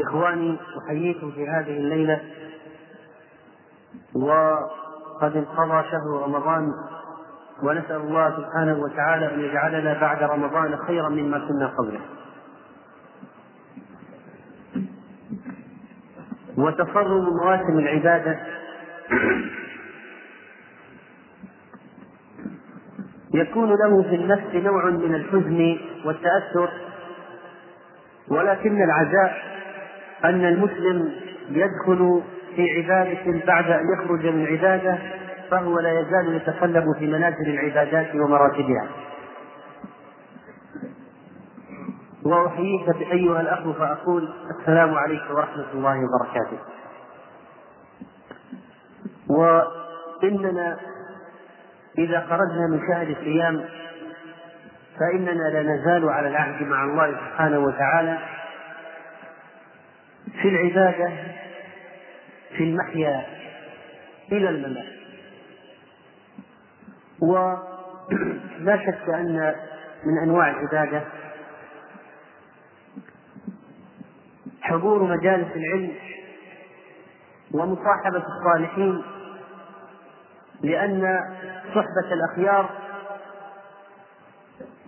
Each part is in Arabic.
إخواني أحييكم في هذه الليلة. وقد انقضى شهر رمضان ونسأل الله سبحانه وتعالى أن يجعلنا بعد رمضان خيرا مما كنا قبله. وتصرم مواسم العبادة يكون له في النفس نوع من الحزن والتأثر ولكن العزاء أن المسلم يدخل في عبادة بعد أن يخرج من عبادة فهو لا يزال يتقلب في منازل العبادات ومراتبها. وأحييك أيها الأخ فأقول السلام عليكم ورحمة الله وبركاته. وإننا إذا خرجنا من شهر الصيام فإننا لا نزال على العهد مع الله سبحانه وتعالى في العبادة في المحيا إلى الممات. ولا شك أن من أنواع العبادة حضور مجالس العلم ومصاحبة الصالحين لأن صحبة الأخيار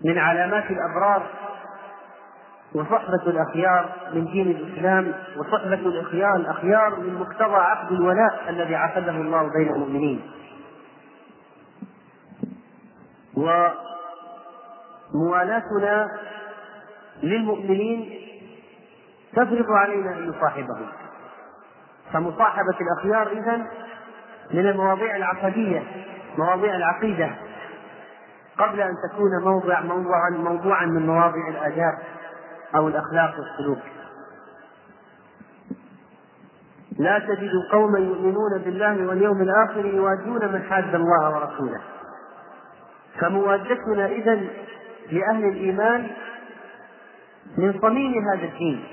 من علامات الأبرار وصحبة الأخيار من دين الإسلام وصحبة الأخيار الأخيار من مقتضى عقد الولاء الذي عقده الله بين المؤمنين. وموالاتنا للمؤمنين تفرض علينا أن نصاحبهم. فمصاحبة الأخيار إذن من المواضيع العقدية مواضيع العقيدة قبل أن تكون موضع موضوعا موضوعا من مواضع الآداب. أو الأخلاق والسلوك. لا تجد قوما يؤمنون بالله واليوم الآخر يوادون من حاد الله ورسوله. فموادتنا إذا لأهل الإيمان من صميم هذا الدين.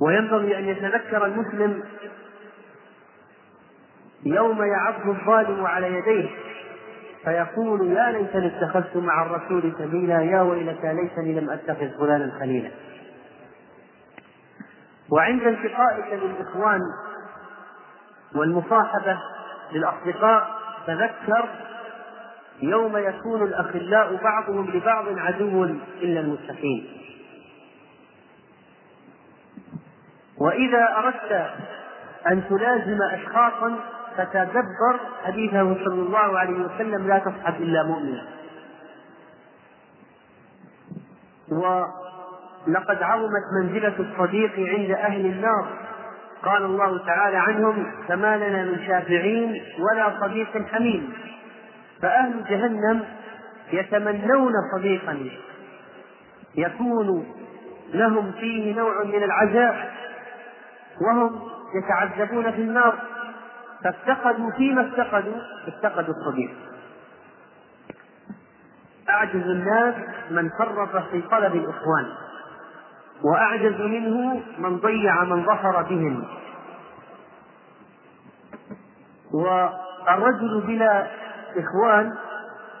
وينبغي أن يتذكر المسلم يوم يعض الظالم على يديه. فيقول يا ليتني اتخذت مع الرسول سبيلا يا ويلتى ليتني لم أتخذ فلانا خليلا. وعند التقائك للإخوان والمصاحبة للأصدقاء تذكر يوم يكون الأخلاء بعضهم لبعض عدو إلا المتقين. وإذا أردت أن تلازم اشخاصا فتدبر حديثه صلى الله عليه وسلم لا تصحب إلا مؤمنا ولقد عظمت منزلة الصديق عند أهل النار. قال الله تعالى عنهم فما لنا من شافعين ولا صديق حميم. فأهل جهنم يتمنون صديقا. يكون لهم فيه نوع من العزاء. وهم يتعذبون في النار. فافتقدوا فيما افتقدوا افتقدوا الصديق أعجز الناس من فرط في طلب الإخوان وأعجز منه من ضيع من ظفر بهم. والرجل بلا إخوان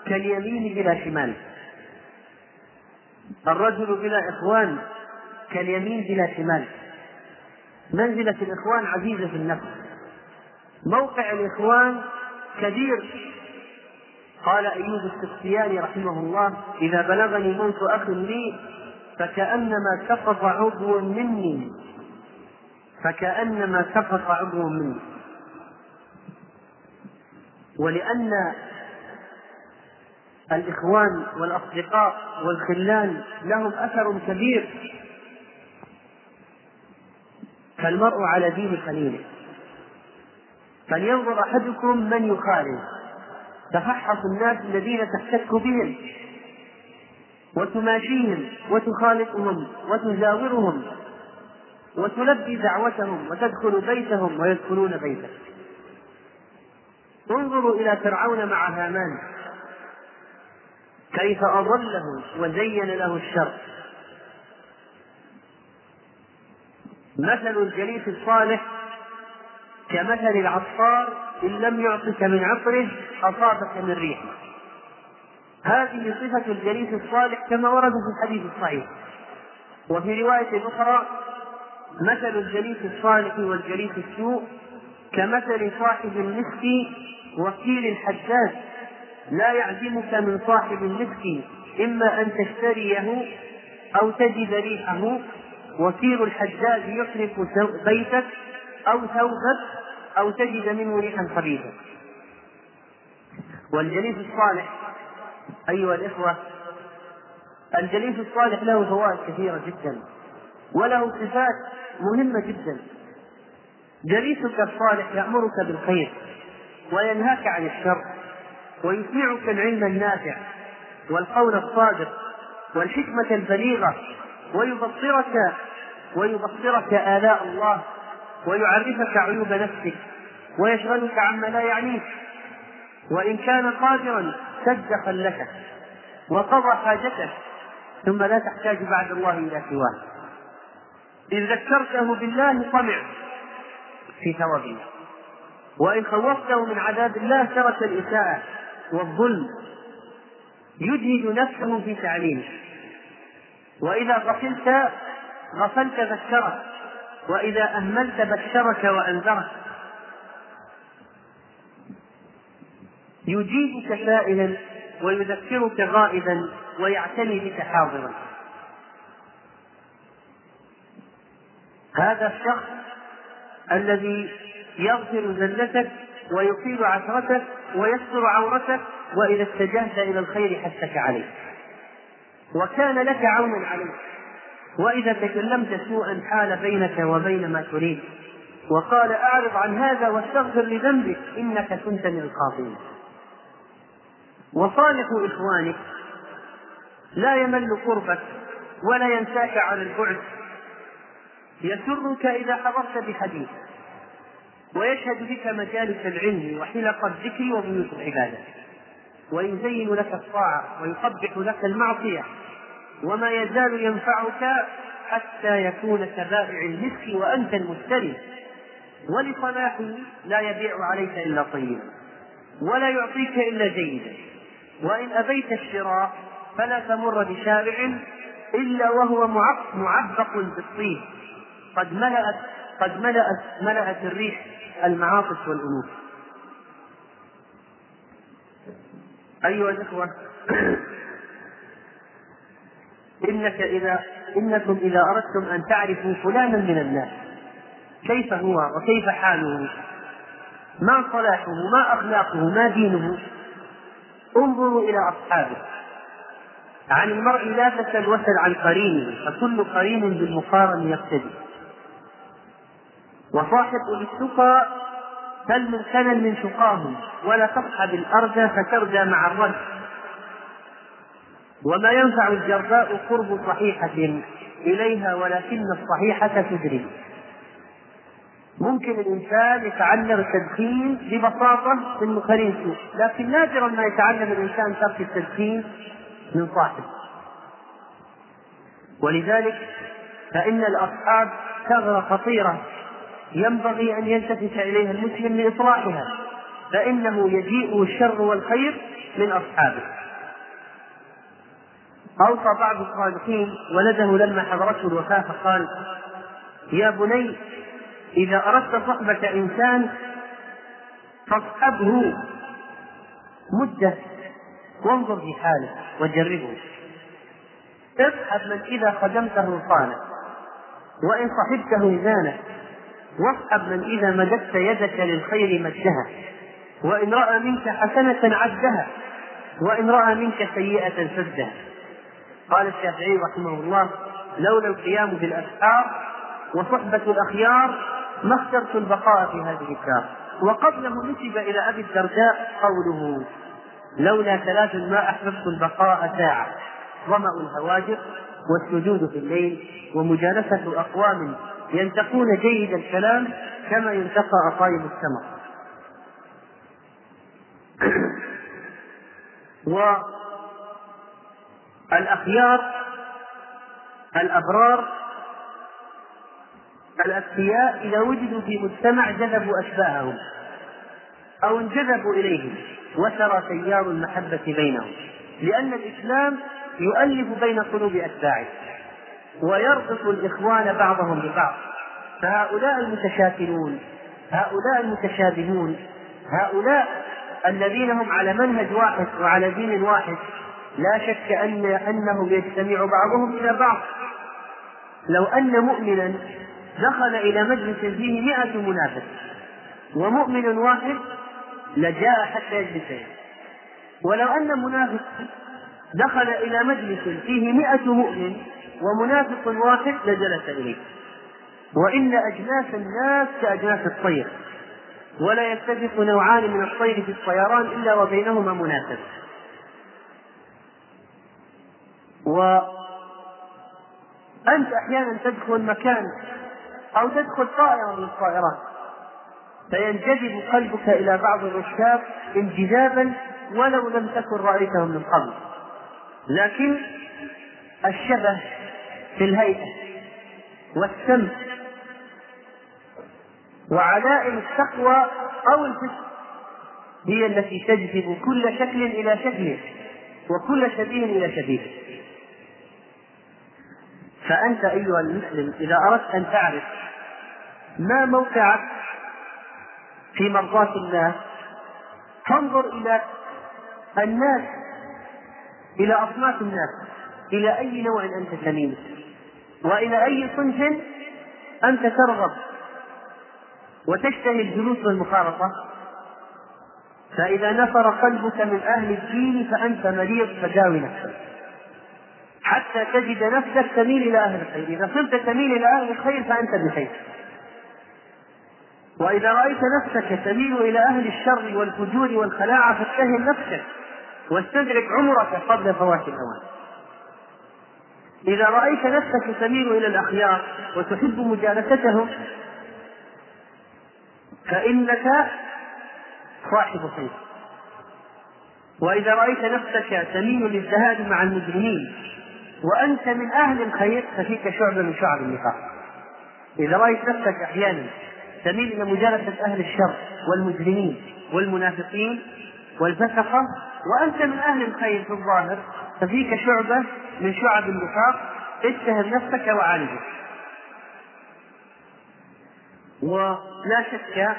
كاليمين بلا شمال. الرجل بلا إخوان كاليمين بلا شمال. منزلة الإخوان عزيزة في النفس. موقع الإخوان كبير. قال أيوب السختياني رحمه الله إذا بلغني موت أخ لي فكأنما سقط عضو مني. فكأنما سقط عضو منه ولأن الإخوان والأصدقاء والخلان لهم أثر كبير. فالمرء على دين خليله. فلينظر أحدكم من يخالف. تفحص الناس الذين تحتك بهم وتماشيهم وتخالطهم وتجاورهم وتلبي دعوتهم وتدخل بيتهم ويدخلون بيتك. انظروا إلى فرعون مع هامان. كيف أضله وزين له الشر. مثل الجليس الصالح كمثل العطار إن لم يعطك من عطره أصابك من ريحه هذه صفة الجليس الصالح كما ورد في الحديث الصحيح. وفي رواية أخرى مثل الجليس الصالح والجليس السوء كمثل صاحب المسك وكيل الحداد لا يعزمك من صاحب المسك إما أن تشتريه أو تجد ريحه. وكيل الحداد يحرق بيتك أو ثوبك أو تجد منه ريحا خبيثا. والجليس الصالح أيها الإخوة الجليس الصالح له فوائد كثيرة جدا وله صفات مهمة جدا. جليسك الصالح يأمرك بالخير وينهاك عن الشر ويسمعك العلم النافع والقول الصادق والحكمة البليغة ويبصرك ويبصرك آلاء الله. ويعرفك عيوب نفسك ويشغلك عما لا يعنيك. وإن كان قادرا سد خلتك وقضى حاجتك ثم لا تحتاج بعد الله إلى سواه. إن ذكرته بالله طمع في ثوابه. وإن خوفته من عذاب الله ترك الإساءة والظلم. يجهد نفسه في تعليمه. وإذا غفلت غفلت ذكرك وإذا أهملت بشرك وأنذرك يجيبك سائلا ويذكرك غائبا ويعتني بك حاضرا. هذا الشخص الذي يغفر زلتك ويطيل عثرتك ويستر عورتك وإذا اتجهت إلى الخير حثك عليه. وكان لك عونا عليه. وإذا تكلمت سوءا حال بينك وبين ما تريد. وقال أعرض عن هذا واستغفر لذنبك إنك كنت من الخاطئين. وصالح إخوانك لا يمل قربك ولا ينساك على البعد. يسرك إذا حضرت بحديث ويشهد بك مجالس العلم وحلق الذكر وبيوت العبادة. ويزين لك الطاعة ويقبح لك المعصية. وما يزال ينفعك حتى يكون كبائع المسك وأنت المشتري. ولصلاحه لا يبيع عليك إلا طيبا ولا يعطيك إلا جيدا. وإن أبيت الشراء فلا تمر بشارع إلا وهو معبق بالطين قد ملأت قد ملأت ملأت الريح المعاطف والأنوف. أيها الإخوة إنك إذا إنكم إذا أردتم أن تعرفوا فلانا من الناس كيف هو وكيف حاله؟ ما صلاحه ما أخلاقه ما دينه؟ انظروا إلى أصحابه. عن المرء لا تسل وسل عن قرينه فكل قرين بالمقارن يقتدي. وصاحب للسقى بل من كنن من سقاهم ولا تصحب الأرض فترجى مع الرد وما ينفع الجرباء قرب صحيحة إليها ولكن الصحيحة تدري ممكن الإنسان يتعلم التدخين ببساطة من سوء لكن نادرا ما يتعلم الإنسان ترك التدخين من صاحب ولذلك فإن الأصحاب ثغرة خطيرة ينبغي أن يلتفت إليها المسلم لإصلاحها فإنه يجيء الشر والخير من أصحابه. أوصى بعض الصالحين ولده لما حضرته الوفاة فقال يا بني إذا أردت صحبة إنسان فاصحبه مدة وانظر في حاله وجربه. اصحب من إذا خدمته صانع وإن صحبته زانه واصحب من إذا مددت يدك للخير مدها. وإن رأى منك حسنة عدها وإن رأى منك سيئة سدها. قال الشافعي رحمه الله لولا القيام بالأسحار وصحبة الأخيار ما اخترت البقاء في هذه الدار. وقبله نسب إلى أبي الدرداء قوله لولا ثلاث ما أحببت البقاء ساعة ظمأ الهواجر والسجود في الليل ومجالسة أقوام ينتقون جيد الكلام كما ينتقى أطايب السمر والأخيار الأبرار الأذكياء إذا وجدوا في مجتمع جذبوا أشباههم أو انجذبوا إليهم وسرى تيار المحبة بينهم لأن الإسلام يؤلف بين قلوب أتباعه ويربط الإخوان بعضهم ببعض فهؤلاء المتشاكلون هؤلاء المتشابهون هؤلاء الذين هم على منهج واحد وعلى دين واحد لا شك أن أنهم يجتمع بعضهم إلى بعض. لو أن مؤمنا دخل إلى مجلس فيه مئة منافق ومؤمن واحد لجاء حتى يجلس ولو أن منافق دخل إلى مجلس فيه مئة مؤمن ومنافق واحد لجلس إليه. وإن أجناس الناس كأجناس الطير ولا يتفق نوعان من الطير في الطيران إلا وبينهما منافق. وأنت أحيانا تدخل مكان أو تدخل طائرة من الطائرات. فينجذب قلبك إلى بعض الركاب انجذابا ولو لم تكن رأيتهم من قبل. لكن الشبه في الهيئة والسمت وعلائم التقوى أو الفسق هي التي تجذب كل شكل إلى شكله وكل شبيه إلى شبيه. فأنت أيها المسلم إذا أردت أن تعرف ما موقعك في مرضاة الله فانظر إلى الناس إلى أصناف الناس إلى أي نوع أنت تميل وإلى أي صنف أنت ترغب وتشتهي الجلوس والمخالطة فإذا نفر قلبك من أهل الدين فأنت مريض فداوي نفسك. حتى تجد نفسك تميل إلى أهل الخير. إذا صرت تميل إلى أهل الخير فأنت بخير. وإذا رأيت نفسك تميل إلى أهل الشر والفجور والخلاعة فاتهم نفسك واستدرك عمرك قبل فوات الأوان. إذا رأيت نفسك تميل إلى الأخيار وتحب مجالستهم فإنك صاحب خير. وإذا رأيت نفسك تميل للذهاب مع المجرمين وأنت من أهل الخير ففيك شعبة من شعب النفاق. إذا رأيت نفسك أحيانا تميل إلى مجالسة أهل الشر والمجرمين والمنافقين والفسقة وأنت من أهل الخير في الظاهر ففيك شعبة من شعب النفاق. اتهم نفسك وعالجه. ولا شك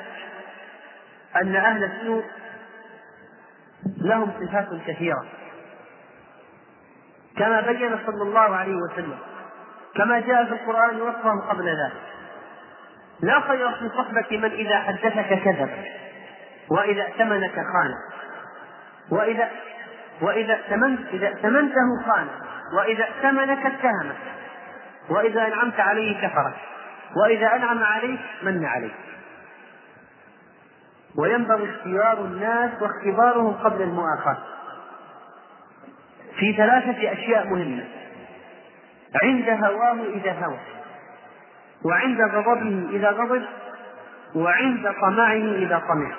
أن أهل السوء لهم صفات كثيرة. كما بين صلى الله عليه وسلم كما جاء في القرآن وصفهم قبل ذلك. لا خير في صحبة من إذا حدثك كذب وإذا ائتمنك خان وإذا وإذا ائتمنت إذا ائتمنته خان وإذا ائتمنك اتهمك وإذا أنعمت عليه كفرك وإذا أنعم عليك من عليك. وينبغي اختيار الناس واختبارهم قبل المؤاخاة. في ثلاثة أشياء مهمة. عند هواه إذا هوى. وعند غضبه إذا غضب. وعند طمعه إذا طمع.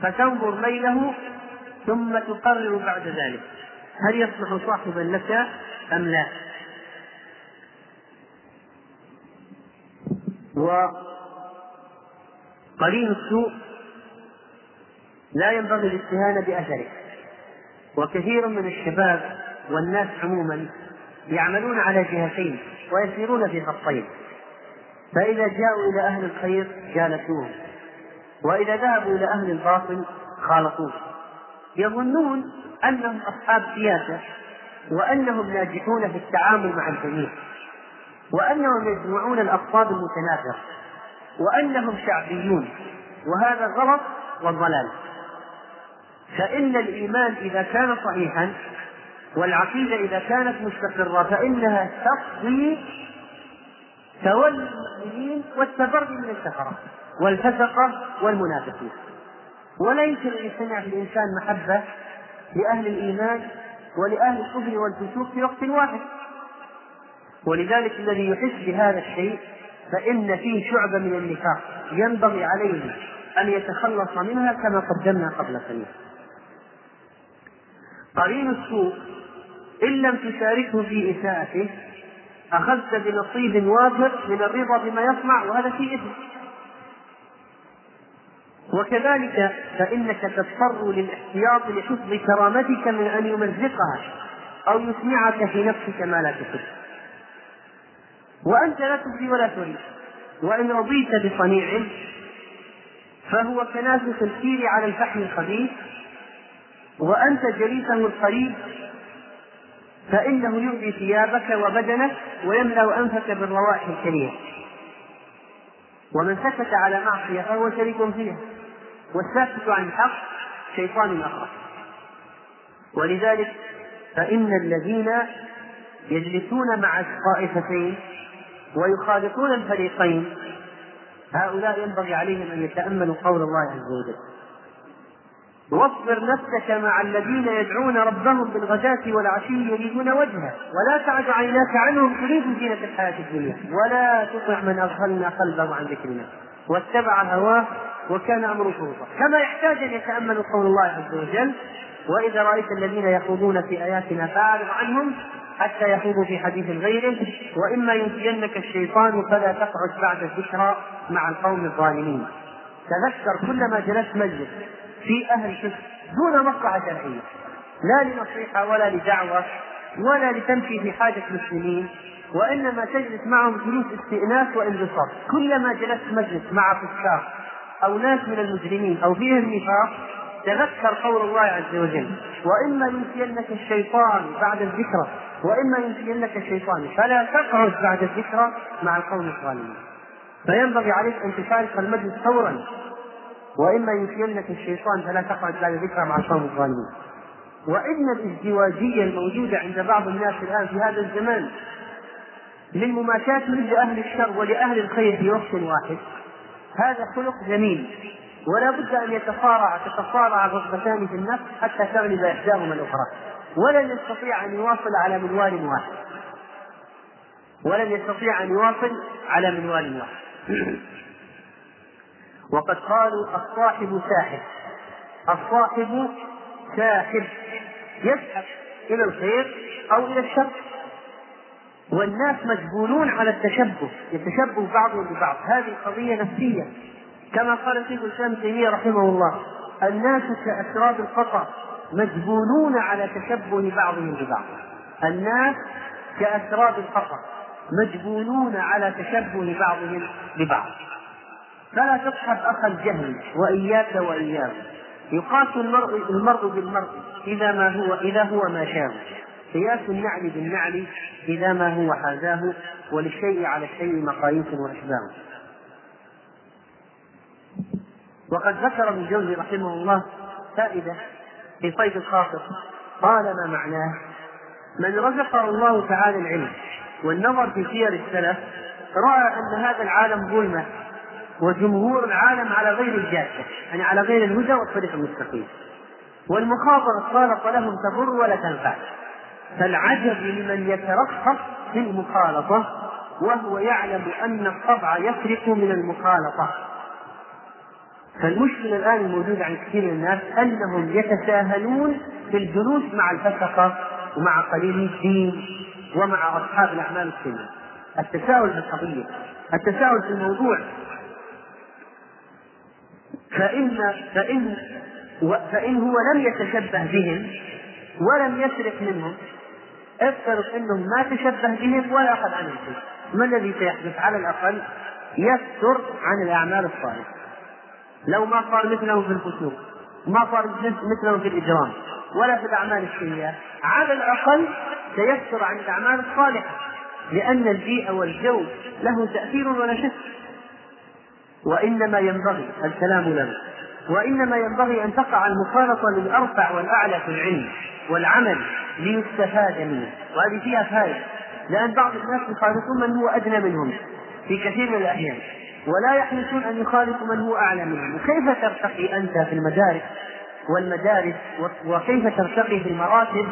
فتنظر ليله ثم تقرر بعد ذلك. هل يصلح صاحبا لك أم لا؟ وقليل السوء لا ينبغي الاستهانة بأثره. وكثير من الشباب والناس عموما يعملون على جهتين ويسيرون في خطين. فإذا جاءوا إلى أهل الخير جالسوهم وإذا ذهبوا إلى أهل الباطل خالطوه يظنون أنهم أصحاب سياسة وأنهم ناجحون في التعامل مع الجميع وأنهم يجمعون الأقطاب المتنافرة وأنهم شعبيون وهذا غلط والضلال فإن الإيمان إذا كان صحيحا والعقيدة إذا كانت مستقرة فإنها تقضي تولي المؤمنين والتبري من الكفرة والفسقة والمنافقين ولا يمكن أن يجتمع في الإنسان محبة لأهل الإيمان ولأهل الكفر والفسوق في وقت واحد. ولذلك الذي يحس بهذا الشيء فإن فيه شعبة من النفاق ينبغي عليه أن يتخلص منها كما قدمنا قبل قليل. قرين السوء إن لم تشاركه في إساءته أخذت بنصيب وافر من الرضا بما يصنع وهذا فيه إثم وكذلك فإنك تضطر للاحتياط لحفظ كرامتك من أن يمزقها أو يسمعك في نفسك ما لا تحب. وأنت لا تبدي ولا تريد. وإن رضيت بصنيع فهو كنافس الكير على الفحم الخبيث وأنت جليسه القريب فإنه يؤذي ثيابك وبدنك ويملأ أنفك بالروائح الكريهة ومن سكت على معصية فهو شريك فيها والساكت عن الحق شيطان آخر. ولذلك فإن الذين يجلسون مع الطائفتين ويخالطون الفريقين هؤلاء ينبغي عليهم أن يتأملوا قول الله عز وجل. واصبر نفسك مع الذين يدعون ربهم بالغداة والعشي يريدون وجهه. ولا تعد عيناك عنهم تريد زينة الحياة الدنيا. ولا تطع من أغفلنا قلبه عن ذكرنا واتبع هواه وكان أمره فرطا كما يحتاج أن يتأملوا قول الله عز وجل وإذا رأيت الذين يخوضون في آياتنا فأعرض عنهم حتى يخوضوا في حديث غيره. وإما ينسينك الشيطان فلا تقعد بعد الذكرى مع القوم الظالمين. تذكر كلما جلست مجلس في أهل كفر دون مصلحة شرعية. لا لنصيحة ولا لدعوة ولا لتمشي في حاجة المسلمين وإنما تجلس معهم جلوس استئناس وانبساط. كلما جلست مجلس مع فساق أو ناس من المجرمين أو فيهم نفاق تذكر قول الله عز وجل وإما ينسينك الشيطان بعد الذكرى وإما ينسينك الشيطان فلا تقعد بعد الذكرى مع القوم الظالمين. فينبغي عليك أن تشارك المجلس فورا وإما ينسينك الشيطان فلا تقعد بعد الذكرى مع القوم الظالمين. وإن الازدواجية الموجودة عند بعض الناس الآن في هذا الزمان للمماشاة مثل أهل الشر ولأهل الخير في وقت واحد هذا خلق جميل. ولا بد أن يتصارع تتصارع الرغبتان في النفس حتى تغلب إحداهما الأخرى. ولن يستطيع أن يواصل على منوال واحد. ولن يستطيع أن يواصل على منوال واحد. وقد قالوا الصاحب ساحب. الصاحب ساحب. يسحب إلى الخير أو إلى الشر. والناس مجبولون على التشبه. يتشبه بعضهم ببعض. هذه قضية نفسية. كما قال شيخ الإسلام تيمية رحمه الله الناس كأسراب القطر مجبولون على تشبه بعضهم ببعض. الناس كأسراب القطر مجبولون على تشبه بعضهم ببعض. فلا تصحب أخا الجهل وإياك وإياه. يقاس المرء المرء بالمرء إذا ما هو إذا هو ما شاء. قياس النعل بالنعل إذا ما هو حازاه وللشيء على الشيء مقاييس وأشباه. وقد ذكر ابن الجوزي رحمه الله فائدة في صيد الخاطر. قال ما معناه؟ من رزقه الله تعالى العلم والنظر في سير السلف رأى أن هذا العالم ظلمة. وجمهور العالم على غير الجادة يعني على غير الهدى والطريق المستقيم. والمخاطرة الخالطة لهم تضر ولا تنفع. فالعجب لمن يترخص في المخالطة وهو يعلم أن الطبع يفرق من المخالطة. فالمشكلة الآن الموجودة عند كثير من الناس أنهم يتساهلون في الجلوس مع الفسقة ومع قليل الدين ومع أصحاب الأعمال السيئة. التساهل في القضية التساهل في الموضوع فإن فإن فإن هو لم يتشبه بهم ولم يسرق منهم افترض انه ما تشبه بهم ولا اخذ عنهم. شيء ما الذي سيحدث؟ على الأقل يستر عن الأعمال الصالحة. لو ما صار مثلهم في الفسوق ما صار مثلهم في الإجرام ولا في الأعمال السيئه على الأقل سيستر عن الأعمال الصالحة لأن البيئه والجو له تأثير ولا شك. وإنما ينبغي الكلام له. وإنما ينبغي أن تقع المخالطة للأرفع والأعلى في العلم والعمل ليستفاد منه. وهذه فيها فائدة لأن بعض الناس يخالطون من هو أدنى منهم في كثير من الأحيان ولا يحرصون أن يخالطوا من هو أعلى منهم. وكيف ترتقي أنت في المدارس والمدارس وكيف ترتقي في المراتب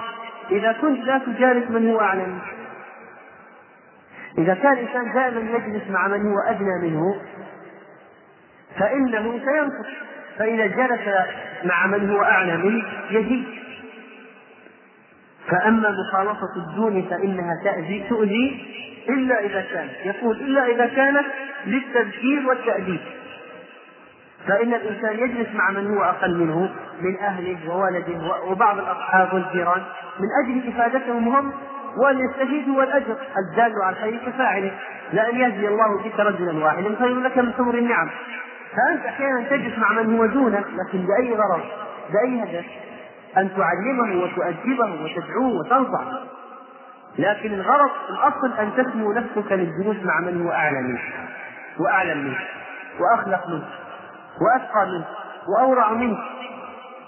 إذا كنت لا تجالس من هو أعلى منك؟ إذا كان الإنسان دائما يجلس مع من هو أدنى منه فإنه سينقص فإذا جلس مع من هو أعلى منه يزيد فأما مخالطة الدون فإنها تأذي تؤذي إلا إذا كانت يقول إلا إذا كانت للتذكير والتأديب. فإن الإنسان يجلس مع من هو أقل منه من أهله وولده وبعض الأصحاب والجيران من أجل إفادتهم هم وأن يستفيدوا الأجر الدال على الخير كفاعله. لأن يهدي الله بك رجلا واحدا خير لك من حمر النعم. فأنت أحيانا تجلس مع من هو دونك لكن بأي غرض؟ بأي هدف؟ أن تعلمه وتؤدبه وتدعوه وتنصحه لكن الغرض الأصل أن تسمو نفسك للجلوس مع من هو أعلى منك وأعلم منك وأخلق منك وأتقى منك وأورع منك.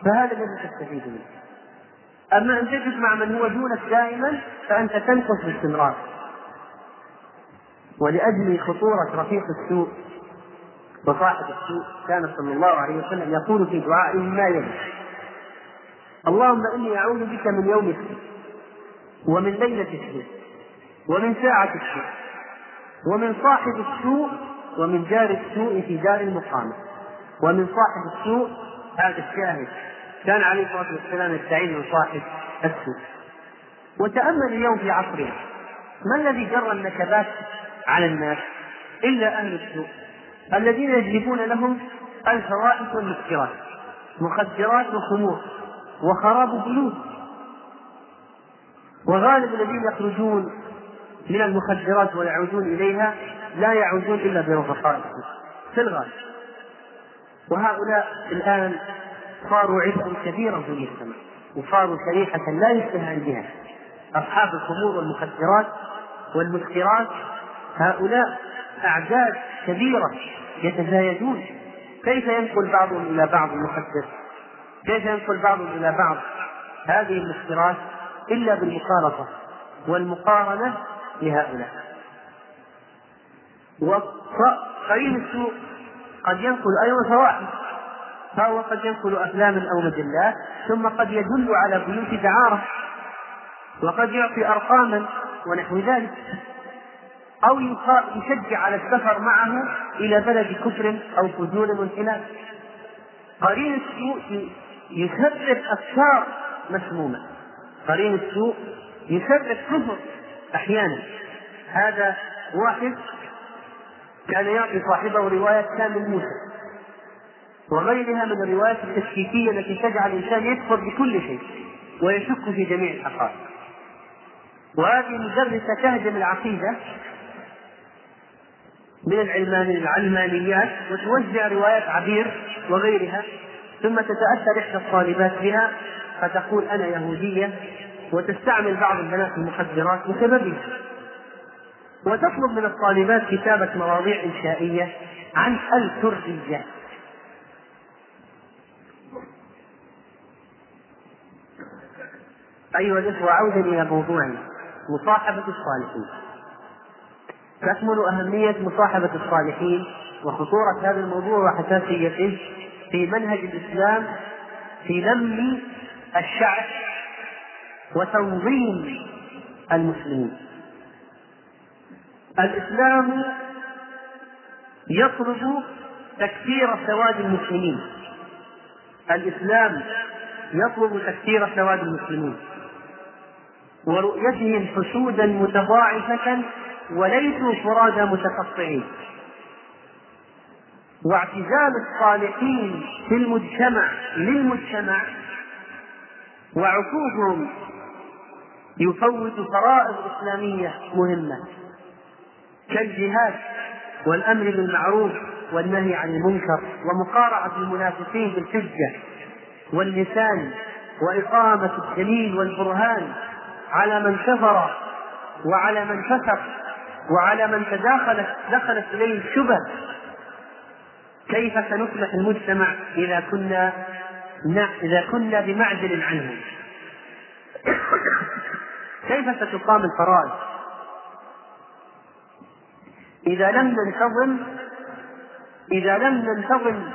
فهذا الذي تستفيد منه. أما أن تجلس مع من هو دونك دائما فأنت تنقص باستمرار. ولأجل خطورة رفيق السوء وصاحب السوء كان صلى الله عليه وسلم يقول في دعائه ما يلي. اللهم إني أعوذ بك من يوم السوء ومن ليلة السوء ومن ساعة السوء ومن صاحب السوء ومن جار السوء في دار المقامة ومن صاحب السوء. هذا الشاهد كان عليه الصلاة والسلام يستعين من صاحب السوء. وتأمل اليوم في عصرنا ما الذي جرى النكبات على الناس إلا أهل السوء؟ الذين يجلبون لهم الفواحش والمسكرات مخدرات وخمور وخراب بيوت. وغالب الذين يخرجون من المخدرات ويعودون إليها لا يعودون إلا برفقاء في الغالب. وهؤلاء الآن صاروا عبئا كبيرا في المجتمع وصاروا شريحة لا يستهان بها أصحاب الخمور والمخدرات والمسكرات هؤلاء أعداد كبيرة يتزايدون. كيف ينقل بعضهم إلى بعض المخدر كيف ينقل بعضهم إلى بعض؟ هذه المسكرات إلا بالمخالطة والمقارنة لهؤلاء. وقرين السوء قد ينقل أيضا فواحش فهو قد ينقل أفلاما أو مجلات ثم قد يدل على بيوت دعارة وقد يعطي أرقاما ونحو ذلك. أو يشجع على السفر معه إلى بلد كفر أو فجور وانحلال قرين السوء يسبب أفكار مسمومة. قرين السوء يسبب كفر أحيانا. هذا واحد كان يعطي صاحبه رواية كامل موسى. وغيرها من الروايات التشكيكية التي تجعل الإنسان يكفر بكل شيء ويشك في جميع الحقائق وهذه مدرسة تهدم العقيدة من العلمانيات وتوزع روايات عبير وغيرها ثم تتأثر إحدى الطالبات بها فتقول أنا يهودية وتستعمل بعض البنات المخدرات بسببها وتطلب من الطالبات كتابة مواضيع إنشائية عن الكردية. أيها الإخوة عودة إلى موضوعنا مصاحبة الصالحين. تكمن أهمية مصاحبة الصالحين وخطورة هذا الموضوع وحساسيته في منهج الإسلام في لم الشعب وتنظيم المسلمين. الإسلام يطلب تكثير سواد المسلمين. الإسلام يطلب تكثير سواد المسلمين. ورؤيتهم حشودا متضاعفة وليسوا فرادى متقطعين واعتزال الصالحين في المجتمع للمجتمع وعكوفهم يفوت فرائض إسلامية مهمة. كالجهاد والأمر بالمعروف والنهي عن المنكر ومقارعة المنافقين بالحجة واللسان وإقامة الدليل والبرهان على من كفر وعلى من فسق وعلى من تداخلت دخلت إليه الشبه كيف سنصلح المجتمع إذا كنا إذا كنا بمعزل عنهم كيف ستقام الفرائض؟ إذا لم ننتظم إذا لم ننتظم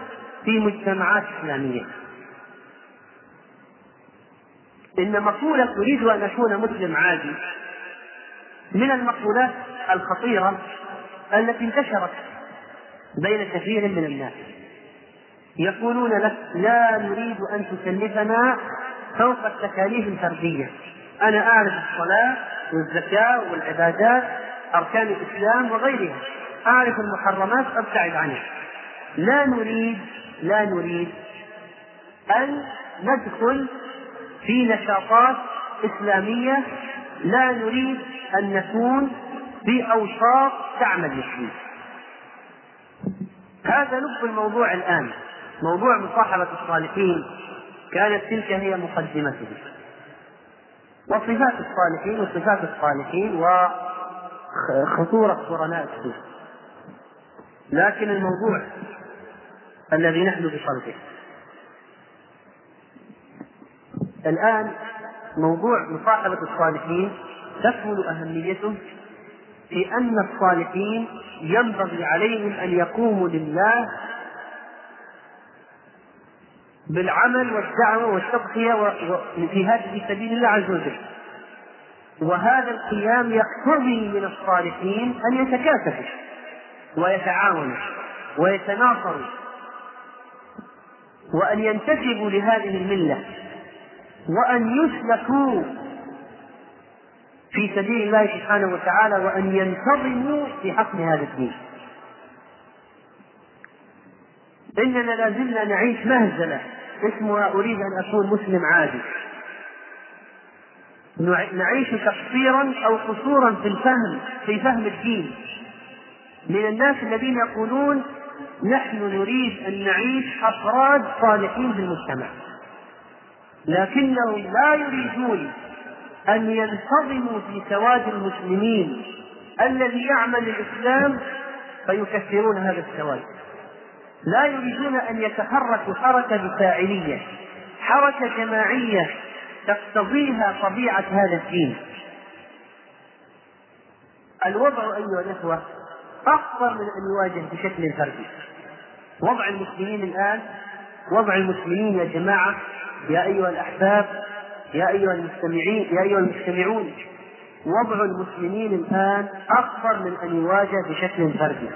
في مجتمعات إسلامية. إن مقولة أريد أن أكون مسلم عادي من المقولات الخطيرة التي انتشرت بين كثير من الناس. يقولون لك لا نريد أن تكلفنا فوق التكاليف الفردية. أنا أعرف الصلاة والزكاة والعبادات أركان الإسلام وغيرها. أعرف المحرمات أبتعد عنها. لا نريد لا نريد أن ندخل في نشاطات إسلامية. لا نريد أن نكون في أوساط تعمل للدين هذا لب الموضوع الآن. موضوع مصاحبة الصالحين كانت تلك هي مقدمته. وصفات الصالحين وصفات الصالحين وخطورة قرناء السوء لكن الموضوع الذي نحن بصلبه الآن موضوع مصاحبة الصالحين تكمن أهميته في أن الصالحين ينبغي عليهم أن يقوموا لله بالعمل والدعوة والتضحية في هذه سبيل الله عز وجل. وهذا القيام يقتضي من الصالحين أن يتكاتفوا ويتعاونوا ويتناصروا وأن ينتسبوا لهذه الملة وأن يسلكوا في سبيل الله سبحانه وتعالى وأن ينتظموا في حقل هذا الدين. إننا لا زلنا نعيش مهزلة اسمها أريد أن أكون مسلم عادي. نعيش تقصيرا أو قصورا في الفهم في فهم الدين. من الناس الذين يقولون نحن نريد أن نعيش أفراد صالحين في المجتمع. لكنهم لا يريدون أن ينتظموا في سواد المسلمين الذي يعمل الإسلام فيكثرون هذا السواد. لا يريدون أن يتحركوا حركة بفاعلية حركة جماعية تقتضيها طبيعة هذا الدين. الوضع أيها الإخوة أخطر من أن يواجه بشكل فردي. وضع المسلمين الآن وضع المسلمين يا جماعة يا أيها الأحباب يا أيها المستمعين يا أيها المستمعون وضع المسلمين الآن أخطر من أن يواجه بشكل فردي.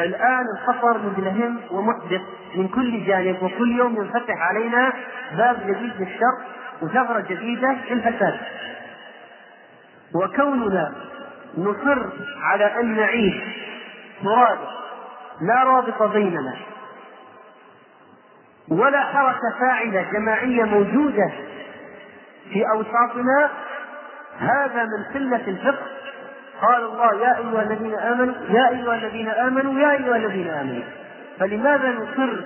الآن الخطر مدلهم ومحدث من كل جانب وكل يوم ينفتح علينا باب جديد للشر وثغرة جديدة للفساد وكوننا نصر على أن نعيش مرادة لا رابط بيننا ولا حركة فاعلة جماعية موجودة في أوساطنا. هذا من قلة الفقه. قال الله يا أيها الذين آمنوا يا أيها الذين آمنوا يا أيها الذين آمنوا. فلماذا نصر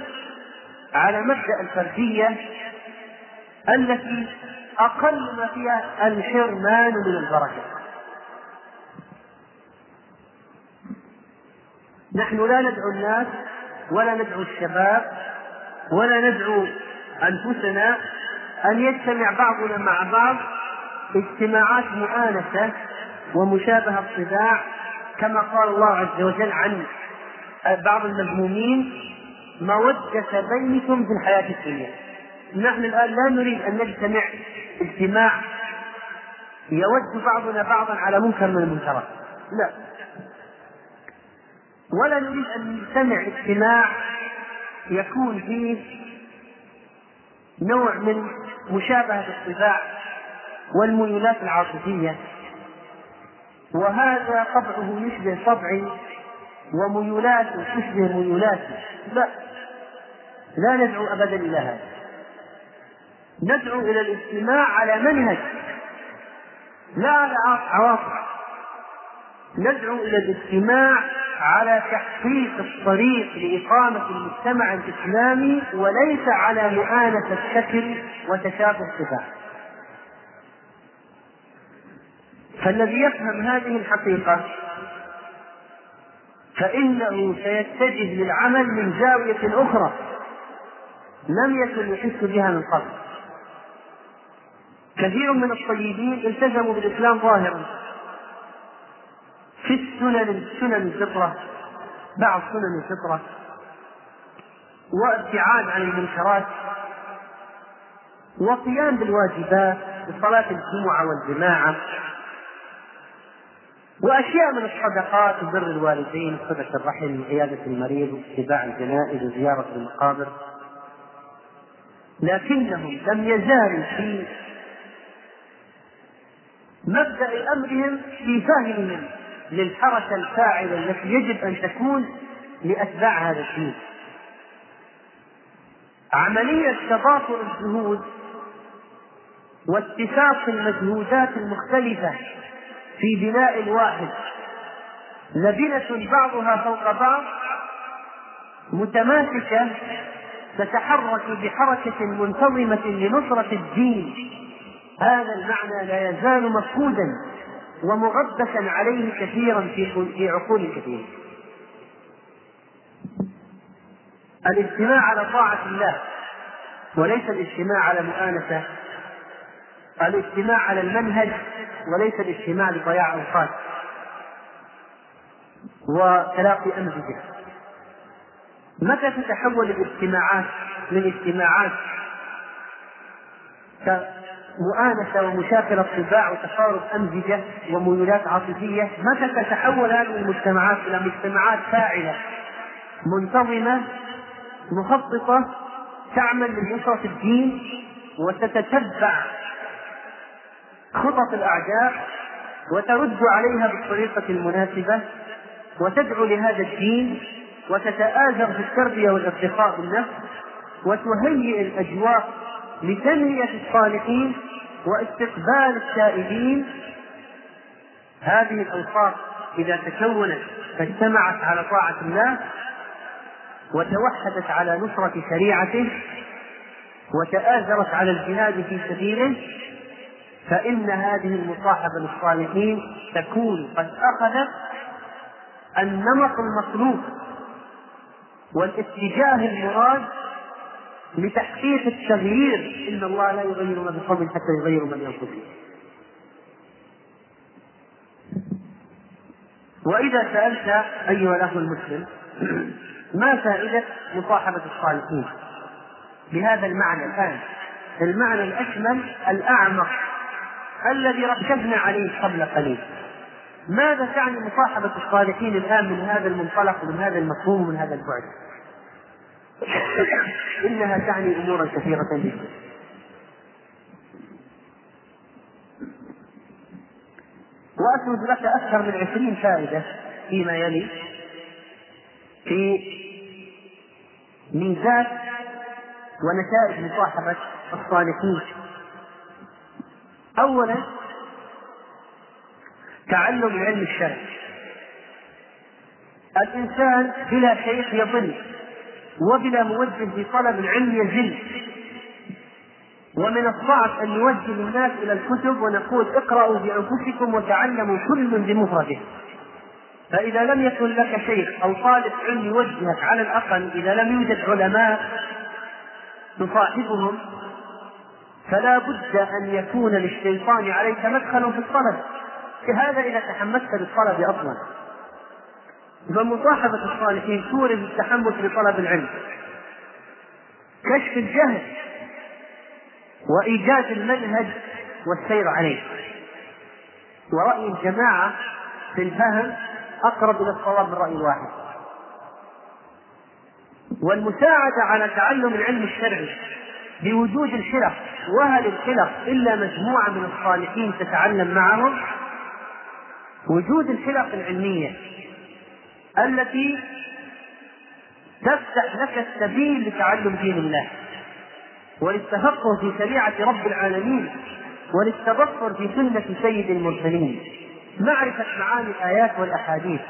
على مبدأ الفردية التي أقل ما فيها الحرمان من البركة؟ نحن لا ندعو الناس ولا ندعو الشباب ولا ندعو أنفسنا أن يجتمع بعضنا مع بعض اجتماعات مؤانسة ومشابهة الطباع كما قال الله عز وجل عن بعض المذمومين مودة بينكم في الحياة الدنيا نحن الآن لا نريد أن نجتمع اجتماع يود بعضنا بعضا على منكر من المنكرات. لا. ولا نريد أن نجتمع اجتماع يكون فيه نوع من مشابهة الطباع والميولات العاطفية. وهذا طبعه يشبه طبعي وميولاته تشبه ميولاتي لا لا ندعو أبدا إلى هذا. ندعو إلى الاجتماع على منهج لا على عواطف. ندعو إلى الاجتماع على تحقيق الطريق لإقامة المجتمع الإسلامي وليس على مؤانسة الشكل وتشابه الصفات. فالذي يفهم هذه الحقيقة فإنه سيتجه للعمل من زاوية أخرى لم يكن يحس بها من قبل. كثير من الطيبين التزموا بالإسلام ظاهرا. في السنن سنن الفطرة بعض سنن الفطرة وابتعاد عن المنكرات وقيام بالواجبات كصلاة الجمعة والجماعة وأشياء من الصدقات وبر الوالدين وصلة الرحم وعيادة المريض واتباع الجنائز وزيارة المقابر. لكنهم لم يزالوا في مبدأ أمرهم في فهمهم. للحركة الفاعلة التي يجب أن تكون لأتباع هذا الدين. عملية تضافر الجهود واتفاق المجهودات المختلفة في بناء واحد لبنة بعضها فوق بعض متماسكة تتحرك بحركة منتظمة لنصرة الدين. هذا المعنى لا يزال مفقودا. ومغبسا عليه كثيرا في في عقول كثير. الاجتماع على طاعة الله وليس الاجتماع على مؤانسة. الاجتماع على المنهج وليس الاجتماع لضياع أوقات. وتلاقي أمزجة متى تتحول الاجتماعات من اجتماعات كمؤانسة ومشاكلة طباع وتقارب أمزجة وميولات عاطفية متى تتحول هذه المجتمعات إلى مجتمعات فاعلة منتظمة مخططة تعمل لنصرة الدين وتتتبع خطط الأعداء وترد عليها بالطريقة المناسبة وتدعو لهذا الدين وتتآزر في التربية والارتقاء بالنفس وتهيئ الأجواء لتنمية الصالحين واستقبال التائبين هذه الأوصاف إذا تكونت فاجتمعت على طاعة الله وتوحدت على نصرة شريعته وتآزرت على الجهاد في سبيله فإن هذه المصاحبة للصالحين تكون قد أخذت النمط المطلوب والاتجاه المراد لتحقيق التغيير إن الله لا يغير ما بقوم حتى يغيروا ما بأنفسهم. وإذا سألت أيها الأخ المسلم ما فائدة مصاحبة الصالحين؟ بهذا المعنى الآن. المعنى الأشمل الأعمق الذي ركزنا عليه قبل قليل. ماذا تعني مصاحبة الصالحين الآن من هذا المنطلق ومن هذا المفهوم ومن هذا البعد؟ إنها تعني أمورا كثيرة جدا. وأسرد لك أكثر من عشرين فائدة فيما يلي في ميزات ونتائج مصاحبة الصالحين. أولا تعلم العلم الشرعي. الإنسان بلا شيخ يضل. وبلا موجه في طلب العلم يزل. ومن الصعب أن نوجه الناس إلى الكتب ونقول اقرأوا بأنفسكم وتعلموا كل بمفرده. فإذا لم يكن لك شيخ أو طالب علم يوجهك على الأقل إذا لم يوجد علماء تصاحبهم فلا بد أن يكون للشيطان عليك مدخل في الطلب. هذا إذا تحمست للطلب أصلا. فمصاحبة الصالحين تورد التحمس لطلب العلم. كشف الجهل وإيجاد المنهج والسير عليه. ورأي الجماعة في الفهم أقرب إلى الصواب من رأي واحد. والمساعدة على تعلم العلم الشرعي بوجود الحلق وهل الحلق إلا مجموعة من الصالحين تتعلم معهم. وجود الحلق العلمية التي تفتح لك السبيل لتعلم دين الله. وللتفقه في شريعة رب العالمين وللتبصر في سنة سيد المرسلين. معرفة معاني الآيات والأحاديث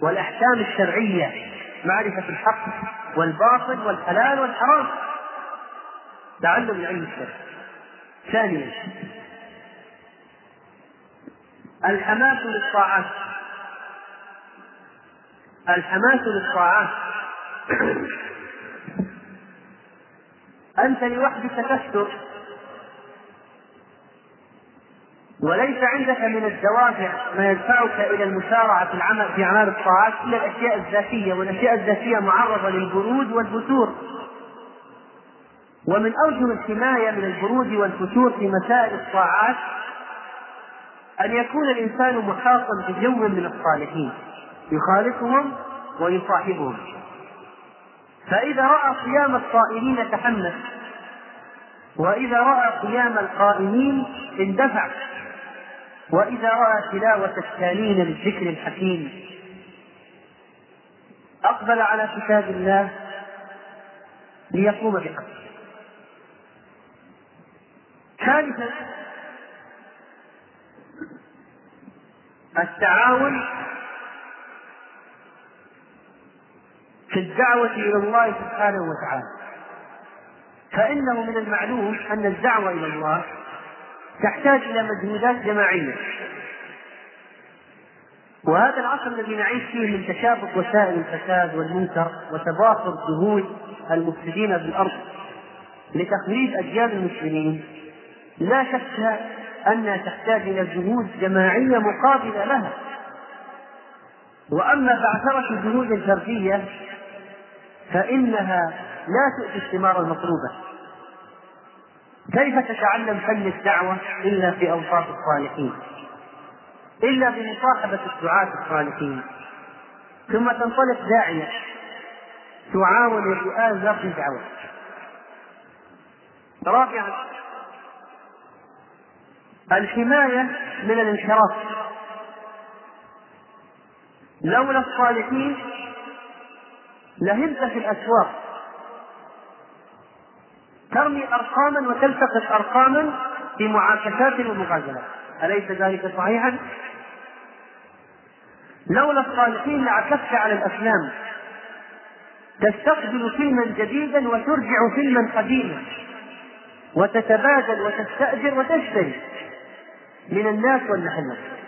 والأحكام الشرعية معرفة الحق والباطل والحلال والحرام. تعلم العلم الشرعي ثانيا الحماس للطاعات. الحماس للطاعات. أنت لوحدك تستر. وليس عندك من الدوافع ما يدفعك إلى المسارعة في العمل في أعمال الطاعات إلا الأشياء الذاتية والأشياء الذاتية معرضة للبرود والفتور. ومن اوجه الحماية من البرود والفتور في مسائل الطاعات أن يكون الإنسان محاطا بجو من الصالحين. يخالطهم ويصاحبهم. فإذا رأى قيام الصائمين تحمس وإذا رأى قيام القائمين اندفع وإذا رأى تلاوة التالين للذكر الحكيم أقبل على كتاب الله ليقوم بحقه ثالثا التعاون في الدعوة إلى الله سبحانه وتعالى. فإنه من المعلوم أن الدعوة إلى الله تحتاج إلى مجهودات جماعية. وهذا العصر الذي نعيش فيه من تشابك وسائل الفساد والمنكر وتضافر جهود المفسدين بالأرض لتخريب أجيال المسلمين لا شك أنها تحتاج إلى جهود جماعية مقابلة لها. وأما بعثرة الجهود الفردية فإنها لا تؤتي الثمار المطلوبة. كيف تتعلم فن الدعوة إلا في أوصاف الصالحين؟ إلا بمصاحبة الدعاة الصالحين. ثم تنطلق داعية تعاون الرئاسة في الدعوة. رابعا الحماية من الانحراف. لولا الصالحين لهمت في الأسواق. ترمي أرقاما وتلتقط أرقاما في معاكسات ومغازلات أليس ذلك صحيحا؟ لولا الصالحين لعكفت على الأفلام تستقبل فيلما جديدا وترجع فيلما قديما. وتتبادل وتستأجر وتشتري. من الناس والمحلات.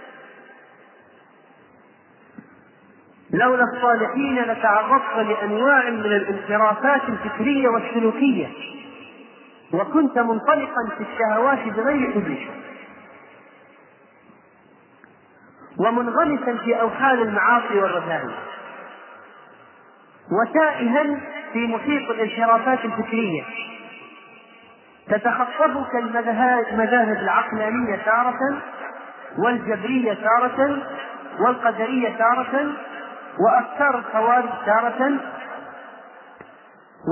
لولا الصالحين لتعرضت لأنواع من الانحرافات الفكرية والسلوكية. وكنت منطلقا في الشهوات بغير حدود ومنغمسا في أوحال المعاصي والرذائل. وتائها في محيط الانحرافات الفكرية. تتخطفك المذاهب العقلانية تارة والجبرية تارة والقدرية تارة وافكار الخوارج تارة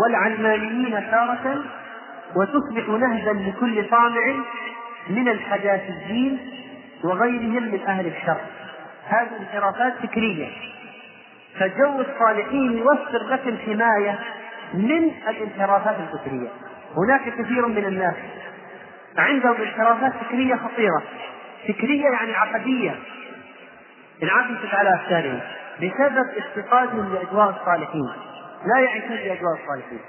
والعلمانيين تارة وتصبح نهجا لكل طامع من الحداثيين وغيرهم من أهل الشر هذه انحرافات فكرية. فجو الصالحين يوفر لك الحماية من الانحرافات الفكرية. هناك كثير من الناس عندهم انحرافات فكرية خطيرة. فكرية يعني عقدية. انعكست على أفكارهم بسبب افتقادهم لأجواء الصالحين. لا يعيشون بأجواء الصالحين.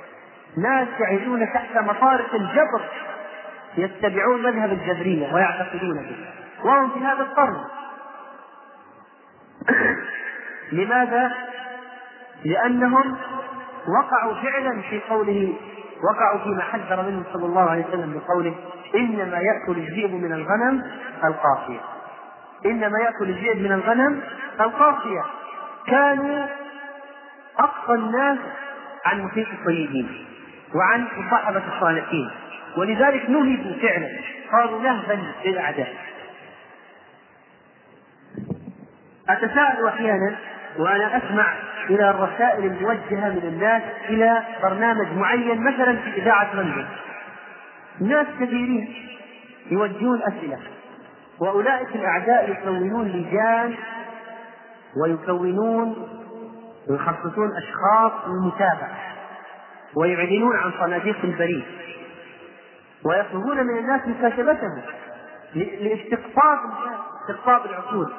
ناس يعيشون تحت مطارق الجبر يتبعون مذهب الجبرية ويعتقدون به. وهم في هذا القرن. لماذا؟ لأنهم وقعوا فعلا في قوله وقعوا فيما حذر منهم صلى الله عليه وسلم بقوله إنما يأكل الذئب من الغنم القافية إنما يأكل الذئب من الغنم القافية كانوا أقصى الناس عن محيط الطيبين وعن مصاحبة الصالحين. ولذلك نهبوا فعلا. صاروا نهبا للأعداء. أتساءل أحيانا وأنا أسمع إلى الرسائل الموجهة من الناس إلى برنامج معين مثلا في إذاعة لندن. ناس كثيرين يوجهون أسئلة وأولئك الأعداء يكونون لجان ويكونون ويخصصون أشخاص للمتابعة ويعلنون عن صناديق البريد ويطلبون من الناس مكاتبتهم لاستقطاب استقطاب العقول.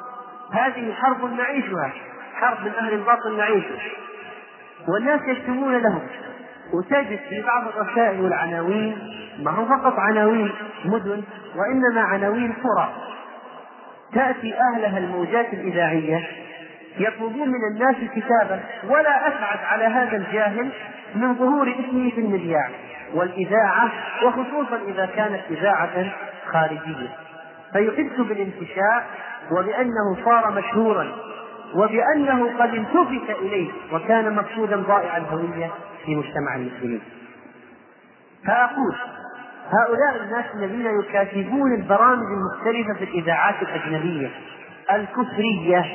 هذه حرب نعيشها حرب من أهل الباطل نعيشها والناس يكتبون لهم. وتجد في بعض الرسائل والعناوين ما هو فقط عناوين مدن وإنما عناوين قرى. تأتي أهلها الموجات الإذاعية يطلبون من الناس كتابا ولا أسعد على هذا الجاهل من ظهور اسمه في المذياع والإذاعة وخصوصا إذا كانت إذاعة خارجية. فيحس بالانتشاء وبأنه صار مشهورا وبأنه قد التفت إليه وكان مقصودا ضائع الهوية في مجتمع المسلمين. فأقول هؤلاء الناس الذين يكاتبون البرامج المختلفة في الإذاعات الأجنبية الكفرية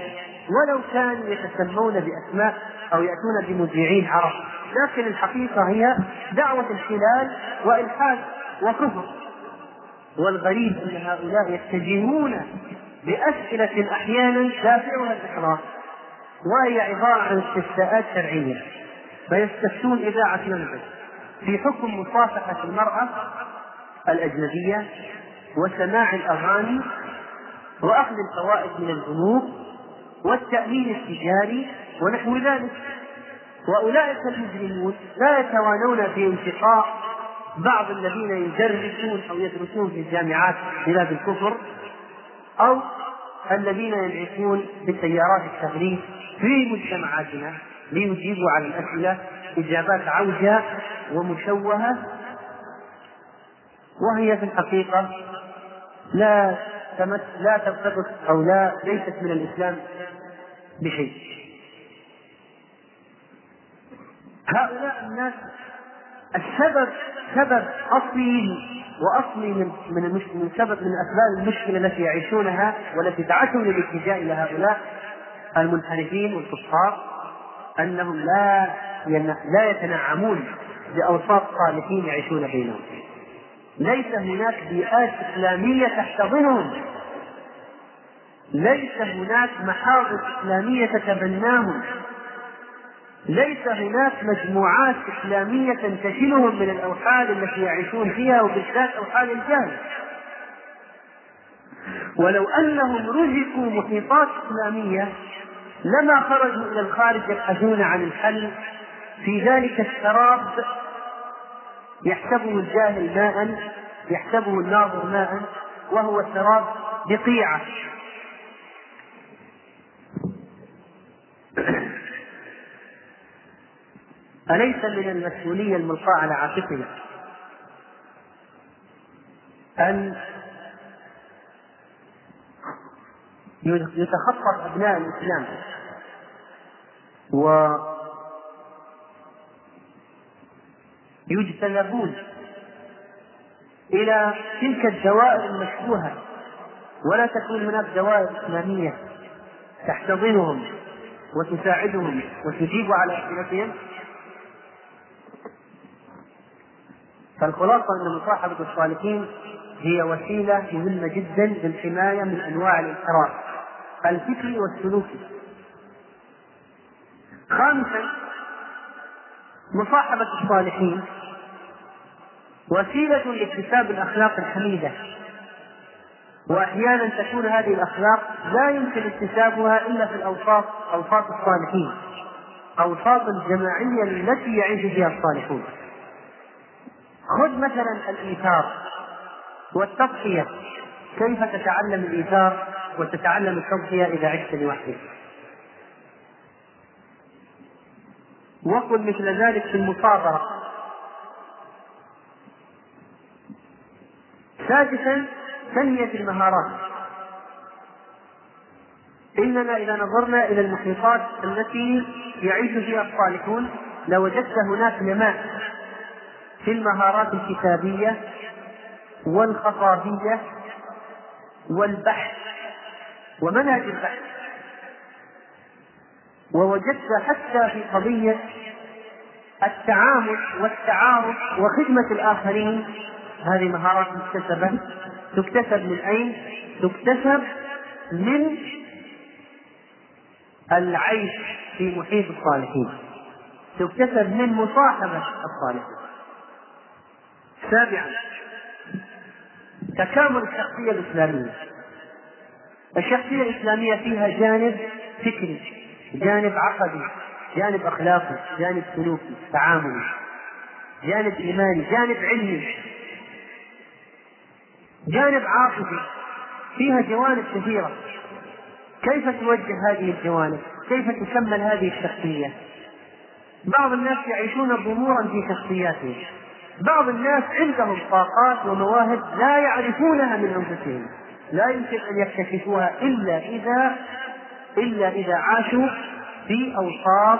ولو كانوا يتسمون بأسماء أو يأتون بمذيعين عرب. لكن الحقيقة هي دعوة الحلال وإلحاد وكفر. والغريب أن هؤلاء يتجهون بأسئلة أحيانا دافعها الإحراج وهي عبارة عن استفتاءات شرعية. فيستفتون إذاعة لندن في حكم مصافحة المرأة الأجنبية وسماع الأغاني وأخذ الفوائد من البنوك والتأمين التجاري ونحو ذلك. وأولئك المجرمون لا يتوانون في انتقاء بعض الذين يدرسون أو يدرسون في الجامعات بلاد الكفر أو الذين ينعكون بسيارات التغريب في مجتمعاتنا ليجيبوا على الأسئلة إجابات عوجة ومشوهة. وهي في الحقيقة لا تمس لا ترتبط أو لا ليست من الإسلام بشيء. هؤلاء الناس السبب سبب أصيل وأصلي من من من سبب من أسباب المشكلة التي يعيشونها والتي دعتهم للاتجاه إلى هؤلاء المنحرفين والكفار أنهم لا لا يتنعمون بأوساط صالحين يعيشون بينهم. ليس هناك بيئات إسلامية تحتضنهم. ليس هناك محاضر إسلامية تتبناهم. ليس هناك مجموعات إسلامية تنتشلهم من الأوحال التي يعيشون فيها وبالذات أوحال الجهل. ولو أنهم رزقوا محيطات إسلامية لما خرجوا إلى الخارج يبحثون عن الحل. في ذلك السراب يحسبه الجاهل ماء يحسبه الناظر ماء وهو سراب بقيعة. أليس من المسؤولية الملقاة على عاتقنا أن يتخطط أبناء الإسلام؟ و يجتنبون إلى تلك الدوائر المشبوهة ولا تكون هناك دوائر إسلامية تحتضنهم وتساعدهم وتجيب على أسئلتهم فالخلاصة أن مصاحبة الصالحين هي وسيلة مهمة جدا للحماية من أنواع الانحراف الفكري والسلوكي. خامسا مصاحبة الصالحين وسيلة لاكتساب الأخلاق الحميدة. وأحيانا تكون هذه الأخلاق لا يمكن اكتسابها إلا في الأوساط أوساط الصالحين أوساط الجماعية التي يعيش فيها الصالحون. خذ مثلا الإيثار والتضحية. كيف تتعلم الإيثار وتتعلم التضحية إذا عشت لوحدك؟ وقل مثل ذلك في المصابرة. سادسا تنمية المهارات. إننا إذا نظرنا إلى المحيطات التي يعيش فيها الصالحون لوجدت هناك نماء في المهارات الكتابية والخطابية والبحث ومنهج البحث. ووجدت حتى في قضية التعامل والتعارف وخدمة الآخرين. هذه مهارات مكتسبة. تكتسب من أين؟ تكتسب من العيش في محيط الصالحين. تكتسب من مصاحبة الصالحين. سابعا تكامل الشخصية الإسلامية. الشخصية الإسلامية فيها جانب فكري. جانب عقدي جانب أخلاقي جانب سلوكي تعاملي جانب إيماني جانب علمي جانب عاطفي. فيها جوانب كثيرة. كيف توجه هذه الجوانب؟ كيف تكمل هذه الشخصية؟ بعض الناس يعيشون ضمورا في شخصياتهم. بعض الناس عندهم طاقات ومواهب لا يعرفونها من أنفسهم. لا يمكن أن يكتشفوها إلا إذا إلا إذا عاشوا في اوساط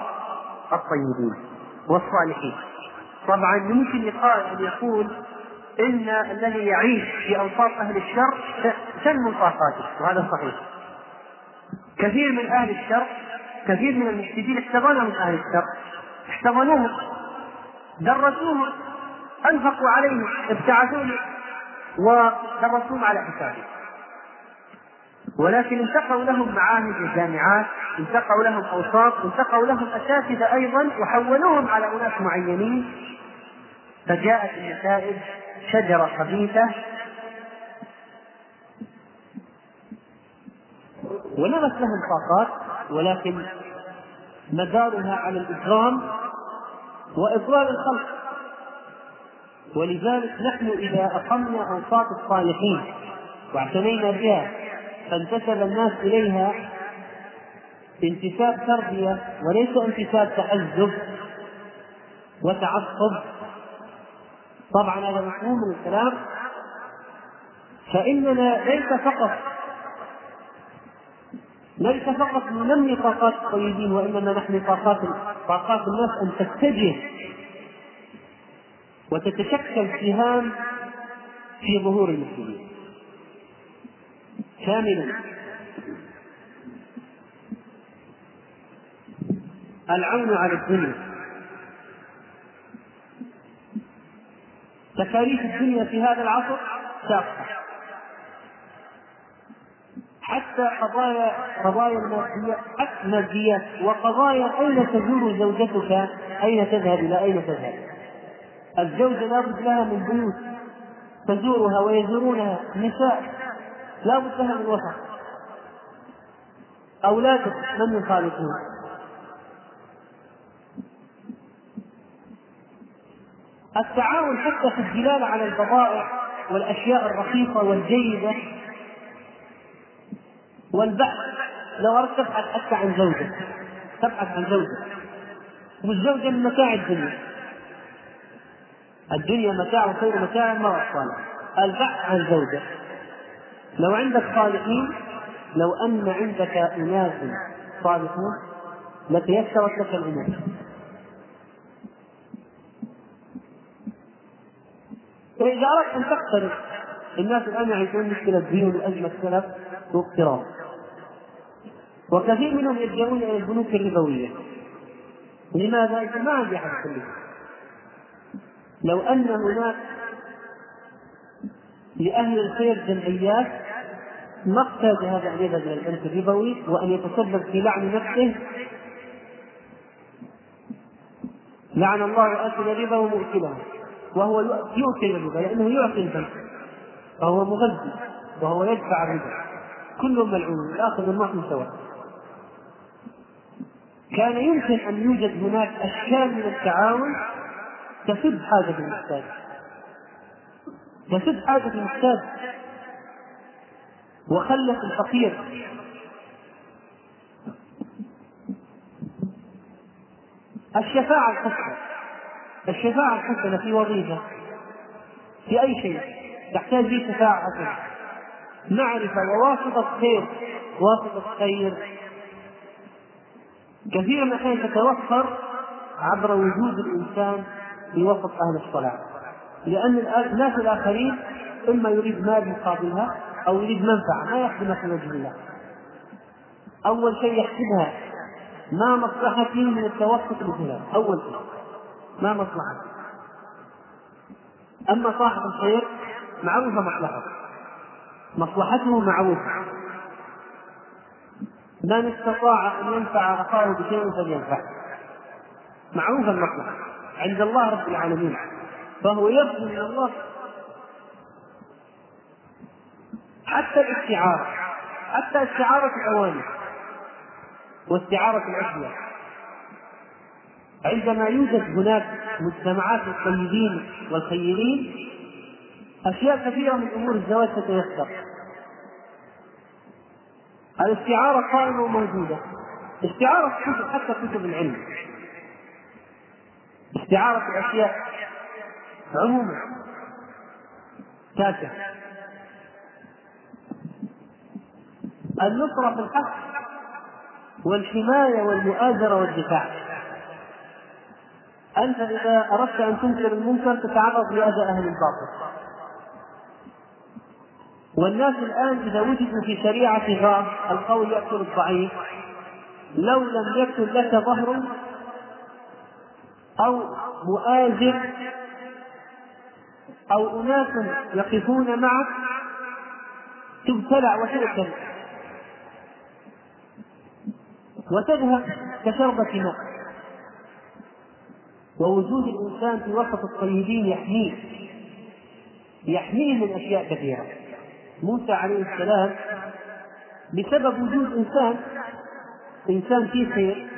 الطيبين والصالحين. طبعا يمكن يقال أن يقول إن الذي يعيش في اوساط أهل الشر تنمو طاقاته وهذا صحيح. كثير من أهل الشر كثير من المفسدين احتضنوا من أهل الشر احتضنوهم درسوهم أنفقوا عليهم ابتعثوهم ودرسوهم على حسابهم ولكن انتقوا لهم معاهد الجامعات انتقوا لهم أوساط انتقوا لهم أساتذة أيضا وحولوهم على أناس معينين. فجاءت النتائج شجرة خبيثة. ونمت لهم طاقات ولكن مدارها على الإكرام وإضلال الخلق. ولذلك نحن إذا أقمنا أوساط الصالحين واعتنينا بها فانتسب الناس إليها انتساب تربية وليس انتساب تحزب وتعصب. طبعا هذا مفهوم من الكلام. فإننا ليس فقط ليس فقط ننمي طاقات الطيبين وإنما نحمي طاقات طاقات الناس أن تتجه وتتشكل سهام في ظهور المسلمين. ثامنا العون على الدنيا. تكاليف الدنيا في هذا العصر شاقه حتى قضايا قضايا الماديات وقضايا أين تزور زوجتك؟ أين تذهب إلى أين تذهب؟ الزوجة لابد لها من بيوت تزورها ويزورونها نساء. لابد لها من وسط أولادك من يخالطون التعاون حتى في الدلالة على البضائع والأشياء الرخيصة والجيدة والبحث. لو أردت تبحث حتى عن زوجة. تبحث عن زوجة. والزوجة من متاع الدنيا. الدنيا متاع وخير متاع وصلنا البحث عن زوجة. لو عندك صالحين لو أن عندك أناس صالحون لتيسرت لك الأمور فإذا أردت أن تقترب الناس الآن يعيشون مشكلة دين وأزمة سلف واقتراض. وكثير منهم يلجؤون إلى البنوك الربوية. لماذا؟ ما عندي أحد لو أن هناك لأهل الخير جمعيات احتاج هذا أن إلى البنك الربوي وأن يتسبب في لعن نفسه. لعن الله آكل الربا ومؤكله وهو يؤكل الربا لأنه يعطي البنك فهو مغذي وهو يدفع الربا كلهم ملعون الآخذ والمعطي سواء. كان يمكن أن يوجد هناك أشكال من التعاون تسد حاجة المحتاج تسد حاجة المحتاج وخلت الفقير. الشفاعة الحسنة. الشفاعة الحسنة في وظيفة. في أي شيء. تحتاج به شفاعة حسنة. معرفة وواسطة خير واسطة خير كثيرا من الأحيان تتوفر عبر وجود الإنسان في وسط أهل الصلاة. لأن الناس الآخرين إما يريد مال مقابلها أو يريد منفعة ما يخدمها في وجه الله. أول شيء يحسبها ما مصلحتي من التوسط لفلان أول شيء. ما مصلحتي أما صاحب الخير معروفة مصلحته مصلحته معروفة من استطاع أن ينفع أخاه بشيء فلينفع. معروف المصلحة. عند الله رب العالمين. فهو يرجو من الله. حتى الاستعارة حتى استعارة الأواني واستعارة الأشياء عندما يوجد هناك مجتمعات الطيبين والخيرين أشياء كثيرة من أمور الزواج تتيسر. الاستعارة قائمة وموجودة. استعارة حتى كتب العلم. استعارة الأشياء عموما تاسع النصرة في الحق والحماية والمؤازرة والدفاع. أنت إذا أردت أن تنكر المنكر تتعرض لأذى أهل الباطل. والناس الآن إذا وجدوا في شريعة غار القول يأكل الضعيف. لو لم يكن لك ظهر أو مؤازر أو أناس يقفون معك تبتلع وتؤكل وتذهب كشربة ماء. ووجود الإنسان في وسط الطيبين يحميه. يحميه من أشياء كثيرة. موسى عليه السلام بسبب وجود إنسان إنسان فيه خير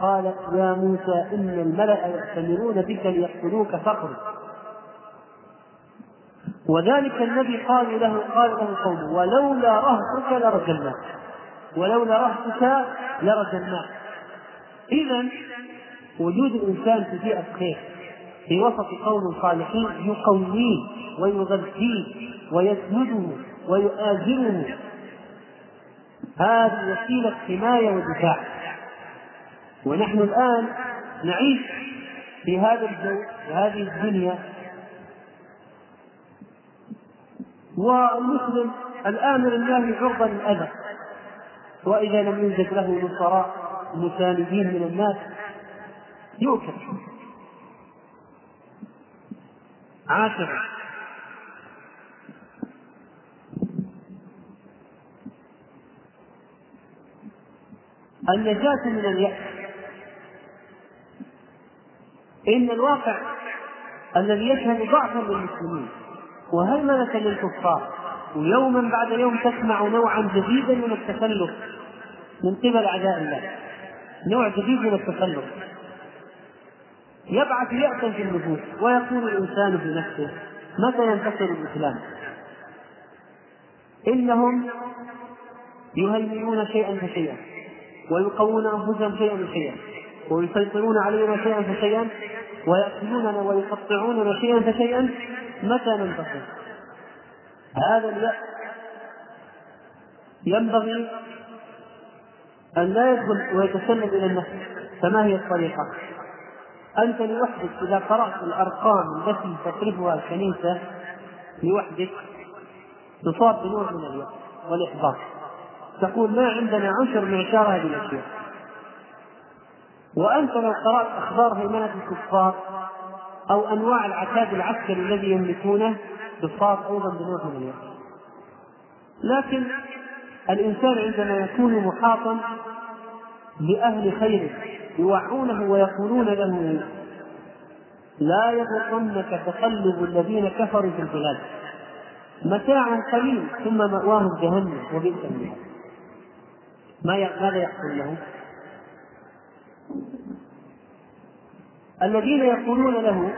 قال يا موسى إن الملأ يأتمرون بك ليقتلوك فاخرج وذلك الذي قالوا له قال له قومه ولولا رهطك لرجلناك ولولا رهطك لرجلناك إذا وجود الإنسان في بيئة خير في وسط قوم صالحين يقويه ويغذيه ويسنده ويؤازره. هذه وسيلة حماية ودفاع. ونحن الآن نعيش في هذا الجو في هذه الدنيا والمسلم الآمر الناهي عرضة للأذى وإذا لم يوجد له نصراء مساندين من الناس يؤكل عاشرا النجاة من اليأس. إن الواقع الذي يشهد ضعفا للمسلمين. وهيمنة للكفار؟ ويوما بعد يوم تسمع نوعا جديدا من التخلف من قبل أعداء الله. نوع جديد من التخلف يبعث يأسا في النفوس ويقول الإنسان في نفسه متى ينتصر الإسلام؟ إنهم يهيمنون شيئا فشيئا ويقوون أنفسهم شيئا فشيئا ويسيطرون علينا شيئا فشيئا ويأكلوننا ويقطعوننا شيئا فشيئا متى ننتصر؟ هذا اليأس ينبغي أن لا يدخل ويتسلل إلى النفس فما هي الطريقة؟ أنت لوحدك إذا قرأت الأرقام التي تصرفها الكنيسة لوحدك تصاب بنوع من اليأس والإحباط تقول ما عندنا عنصر معشار هذه الأشياء وأنت لو قرأت أخبار هيمنة الكفار أو أنواع العتاد العسكري الذي يملكونه تصاب أيضا بنوع من اليأس لكن الإنسان عندما يكون محاطا بأهل خير يوعونه ويقولون له لا يغرنك تقلب الذين كفروا في البلاد. متاع قليل ثم مأواهم جهنم وبئس ما ماذا يحصل له؟ الذين يقولون له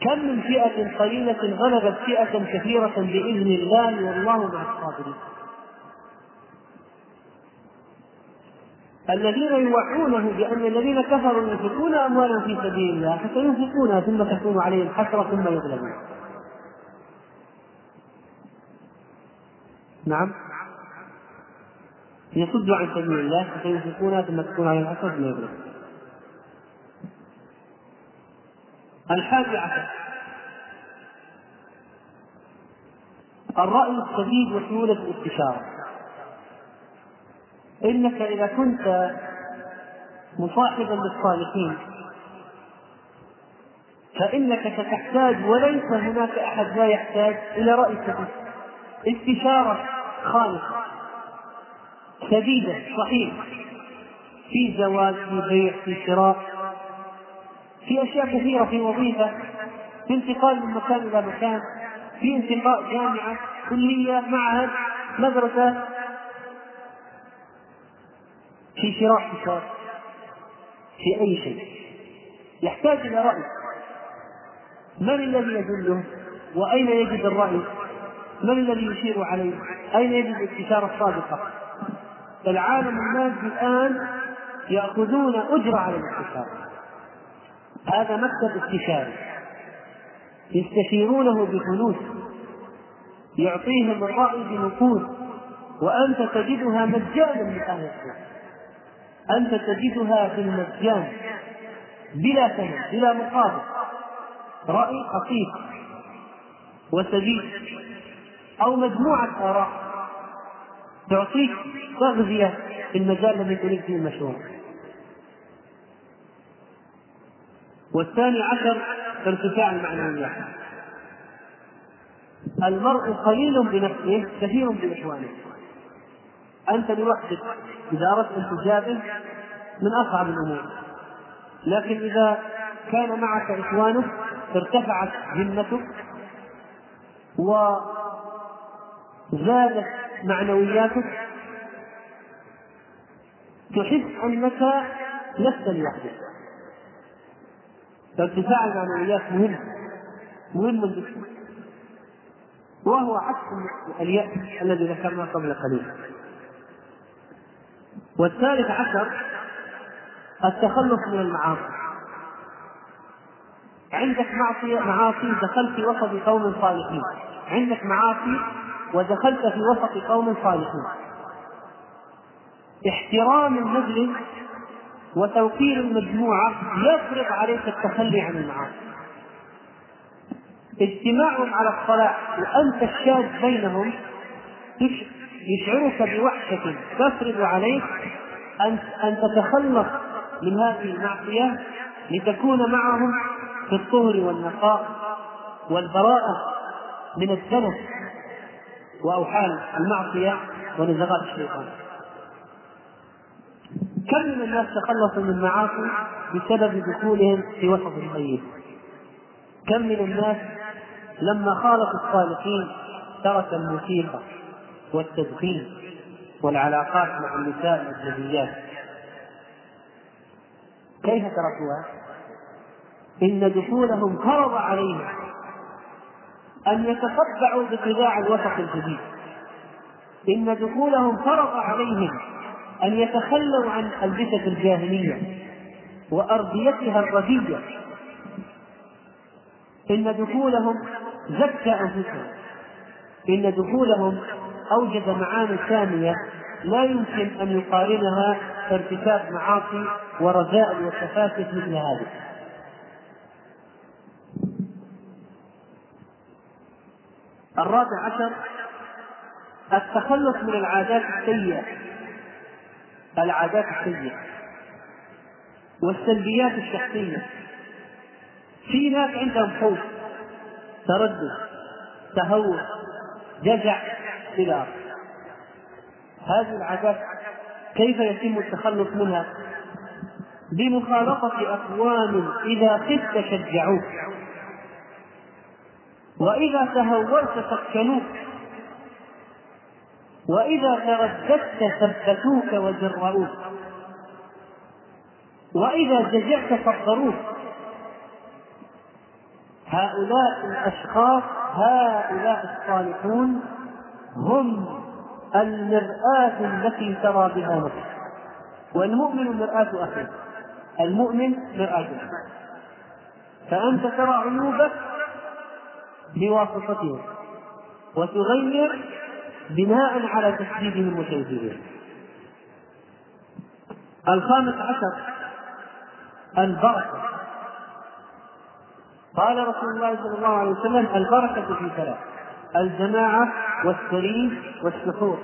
كم من فئة قليلة غلبت فئة كثيرة بإذن الله والله مع الصابرين. الذين يوعونه بأن الذين كفروا ينفقون أموالهم في سبيل الله فسينفقونها ثم تكون عليهم حسرة ثم يغلبون نعم. يصدوا عن سبيل الله فسينفقونها ثم تكون عليهم حسرة ثم يغلبون الحادي عشر الرأي السديد وسهولة الاستشارة. إنك إذا كنت مصاحبا للصالحين فإنك ستحتاج وليس هناك أحد لا يحتاج إلى رأي سديد استشارة خالصة سديدة صحيح في زواج في بيع في شراء. في أشياء كثيرة في وظيفة في انتقال من مكان إلى مكان في انتقاء جامعة كلية معهد مدرسة. في شراء كتاب في أي شيء. يحتاج إلى رأي. من الذي يدله؟ وأين يجد الرأي؟ من الذي يشير عليه؟ أين يجد الاستشارة الصادقة؟ العالم المادي الآن يأخذون أجرة على الاستشارة. هذا مكتب استشاري. يستشيرونه بفلوس يعطيهم الرأي بنقود وأنت تجدها مجانا من أهل السوق أنت تجدها في المجان بلا ثمن بلا مقابل. رأي خفيف وسديد أو مجموعة آراء. تعطيك تغذية في المجال الذي تريد فيه المشروع. والثاني عشر ارتفاع المعنويات. المرء قليل بنفسه كثير بإخوانه. أنت لوحدك إذا أردت أن تجابه من أصعب الأمور. لكن إذا كان معك إخوانك ارتفعت همتك وزادت معنوياتك تحس أنك لست لوحدك. فارتفاع المعنويات مهم. مهم جدا وهو عكس اليأس الذي ذكرناه قبل قليل. والثالث عشر التخلص من المعاصي. عندك معصية معاصي دخلت في وسط قوم صالحين. عندك معاصي ودخلت في وسط قوم صالحين. احترام المجلس وتوقير المجموعة يفرض عليك التخلي عن المعاصي. اجتماعهم على الصلاة وأنت الشاذ بينهم يشعرك بوحشة تفرض عليك أن أن تتخلص من هذه المعصية لتكون معهم في الطهر والنقاء والبراءة من الدنس وأوحال المعصية ونزغات الشيطان. كم من الناس تخلصوا من المعاصي بسبب دخولهم في وسط طيب كم من الناس لما خالطوا الصالحين ترك الموسيقى والتدخين والعلاقات مع النساء الأجنبيات؟ كيف تركوها؟ إن دخولهم فرض عليهم أن يتطبعوا بطباع الوسط الجديد. إن دخولهم فرض عليهم أن يتخلوا عن ألبسة الجاهلية وأرضيتها الردية إن دخولهم زكى أنفسهم. إن دخولهم أوجد معاني سامية لا يمكن أن يقارنها ارتكاب معاصي ورذائل وسفاسف مثل هذه. الرابع عشر التخلص من العادات السيئة. العادات السيئة والسلبيات الشخصية. في ناس عندهم خوف تردد تهور جزع إلى آخره هذه العادات كيف يتم التخلص منها؟ بمخالطة أقوام إذا خفت شجعوك وإذا تهورت سكنوك وإذا ترددت ثبتوك وجرؤوك. وإذا جزعت صبروك هؤلاء الأشخاص هؤلاء الصالحون هم المرآة التي ترى بها نفسك. والمؤمن مرآة أخيه. المؤمن مرآة فأنت ترى عيوبك بواسطتهم. وتغير بناء على تشديدهم وتوجيههم الخامس عشر البركة. قال رسول الله صلى الله عليه وسلم البركة في ثلاث الجماعة والسرير والسحور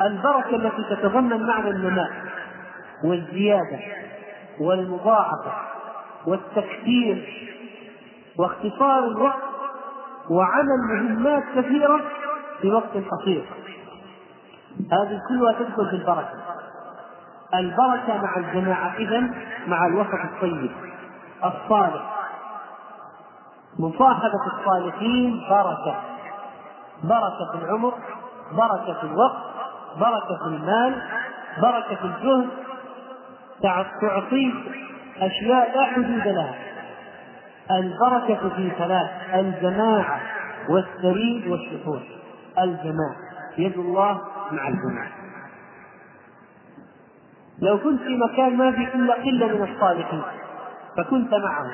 البركة التي تتضمن معنى النماء والزيادة والمضاعفة والتكثير واختصار الوقت وعمل مهمات كثيرة في وقت قصير هذه كلها تدخل في البركة. البركة مع الجماعة إذا مع الوسط الطيب الصالح. مصاحبة الصالحين بركة. بركة في العمر بركة في الوقت بركة في المال بركة في الجهد. تعطيك أشياء لا حدود لها. البركة في ثلاث الجماعة. والسريد والشحوذ الجماعة. يد الله مع الجماعة. لو كنت في مكان ما في إلا قلة من الصالحين فكنت معهم.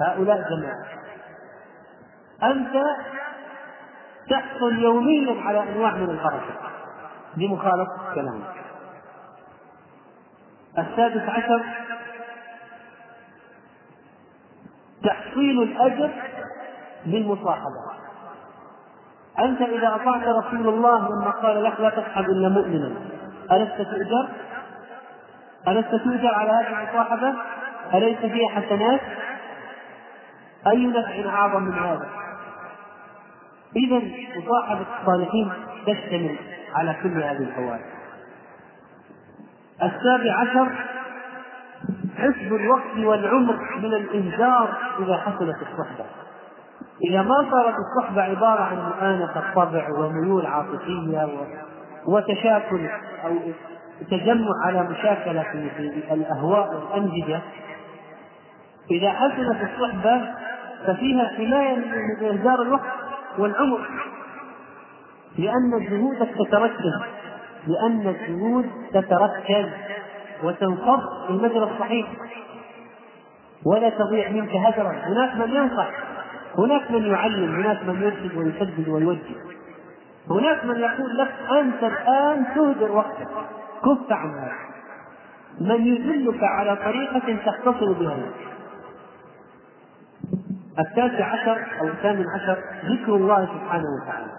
هؤلاء جماعة. أنت تحصل يوميا على أنواع من البركة. بمخالفة كلامك السادس عشر تحصيل الأجر بالمصاحبة أنت إذا أطعت رسول الله لما قال لك لا تصحب إلا مؤمنا ألست تؤجر؟ ألست تؤجر على هذه المصاحبة؟ أليس فيها حسنات؟ أي نفع أعظم من هذا؟ إذا مصاحبة الصالحين تشتمل على كل هذه الفوائد. السابع عشر حفظ الوقت والعمر من الإنذار إذا حصلت الصحبة. إذا ما صارت الصحبة عبارة عن مؤانسة طبع وميول عاطفية وتشاكل أو تجمع على مشاكلة في الأهواء والأنجزة إذا حسنت الصحبة ففيها حماية من إهدار الوقت والعمر لأن جهودك تتركز لأن الجهود تتركز وتنصب في المجرى الصحيح ولا تضيع منك هدرا هناك من ينصح هناك من يعلم هناك من يرشد ويسدد ويوجه. هناك من يقول لك أنت الآن تهدر وقتك. كف عن هذا من يدلك على طريقة تختصر بها. التاسع عشر أو الثامن عشر ذكر الله سبحانه وتعالى.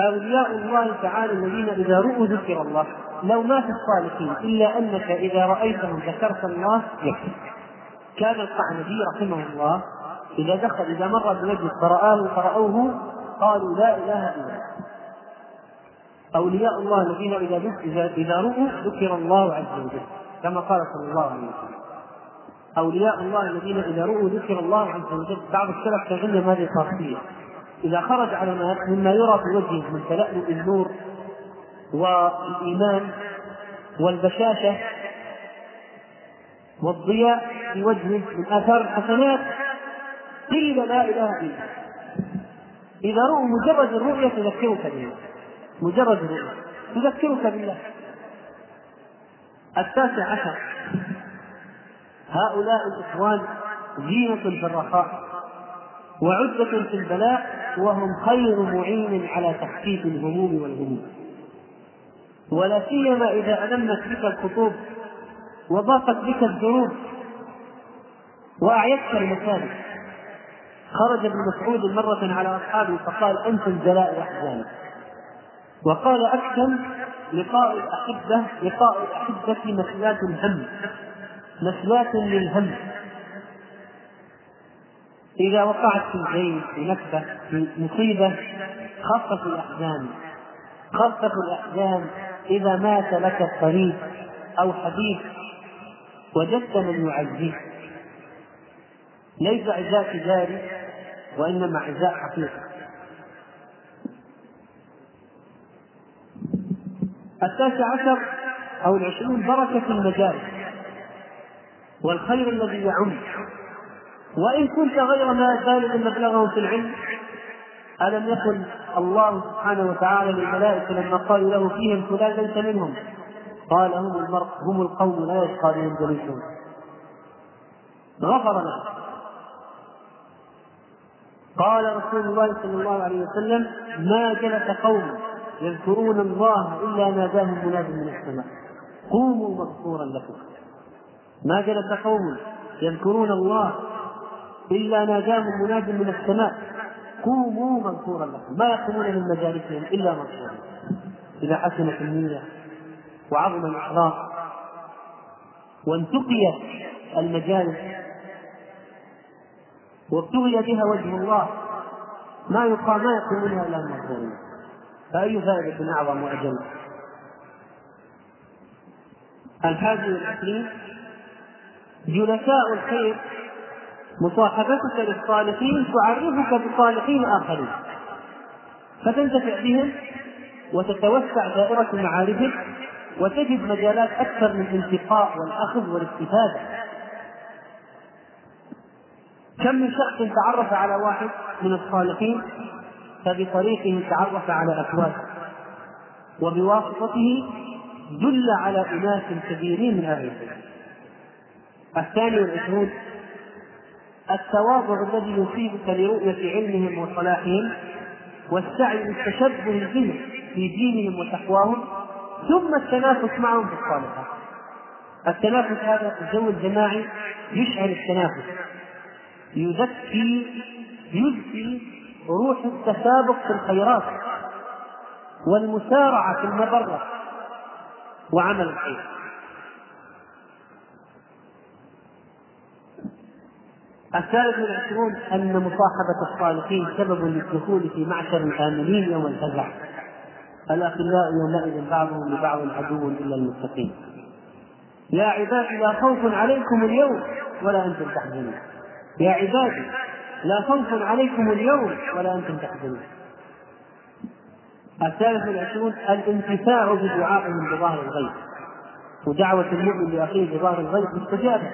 أولياء الله تعالى الذين إذا رؤوا ذكر الله لو ما في الصالحين إلا أنك إذا رأيتهم ذكرت الله يكفي. كان القعنبي رحمه الله إذا دخل إذا مر بمجلس فرآه فرأوه قالوا لا إله إلا الله. أولياء الله الذين إذا إذا إذا رؤوا ذكر الله عز وجل كما قال صلى الله عليه وسلم. أولياء الله الذين إذا رؤوا ذكر الله عز وجل بعض السلف تغنم هذه الخاصية إذا خرج على ناس مما يرى في وجهه من تلألؤ النور والإيمان والبشاشة والضياء في وجهه من آثار الحسنات قيل لا إله إلا الله. إذا رؤوا مجرد الرؤية تذكرك بالله مجرد الرؤية. تذكرك بالله. التاسع عشر. هؤلاء الإخوان زينة في الرخاء وعدة في البلاء وهم خير معين على تخفيف الهموم والهموم. ولا سيما إذا ألمت بك الخطوب وضاقت بك الذنوب وأعيتك المسالك خرج ابن مسعود مرة على أصحابه فقال أنتم جلاء أحزاني وقال أكثر لقاء الأحبة لقاء الأحبة مسلات الهم. مسلات للهم. إذا وقعت في في نكبة في مصيبة خفف الأحزان. خفف الأحزان إذا مات لك قريب أو حبيب وجدت من يعزيك ليس عزاء تجاري وإنما عزاء حقيقي التاسع عشر أو العشرون بركة المجالس والخير الذي يعم. وإن كنت غير ما بالغ مبلغه في العلم ألم يقل الله سبحانه وتعالى للملائكة لما قالوا له فيهم فلان ليس منهم؟ قال هم المرء هم القوم لا يشقى بهم جليسهم. غفر له قال رسول الله صلى الله عليه وسلم ما جلس قوم يذكرون الله إلا ناداهم مناد من السماء. قوموا مغفورا لكم. ما جلس قوم يذكرون الله إلا ناداهم مناد من السماء. قوموا مغفورا لكم. ما يقومون من مجالسهم إلا مغفورا إذا حسنت النية وعظم الأخلاق وانتقيت المجالس وابتغي بها وجه الله. ما يقام ما يقومونها إلا المغفورين فأي فائدة أعظم وأجل؟ الحادي والعشرين جلساء الخير. مصاحبتك للصالحين تعرفك بصالحين آخرين. فتنتفع بهم وتتوسع دائرة معارفك وتجد مجالات أكثر من الانتقاء والأخذ والاستفادة. كم من شخص تعرف على واحد من الصالحين فبطريقه تعرف على أكواد وبواسطته دل على أناس كثيرين من أهل الثاني والعشرون التواضع الذي يصيبك لرؤية علمهم وصلاحهم والسعي للتشبه بهم في دينهم وتقواهم ثم التنافس معهم في الصالحات. التنافس هذا الجو الجماعي يشعر التنافس. يزكي يزكي روح التسابق في الخيرات والمسارعة في المبرة وعمل الخير. الثالث والعشرون أن مصاحبة الصالحين سبب للدخول في معشر الآمنين يوم الفزع. الأخلاء يومئذ بعضهم لبعض عدو إلا المتقين. يا عبادي لا خوف عليكم اليوم ولا أنتم تحزنون. يا عبادي لا خوف عليكم اليوم ولا أنتم تحزنون. الثالث والعشرون الانتفاع بدعائهم بظاهر الغيب. ودعوة المؤمن لأخيه بظاهر الغيب مستجابة.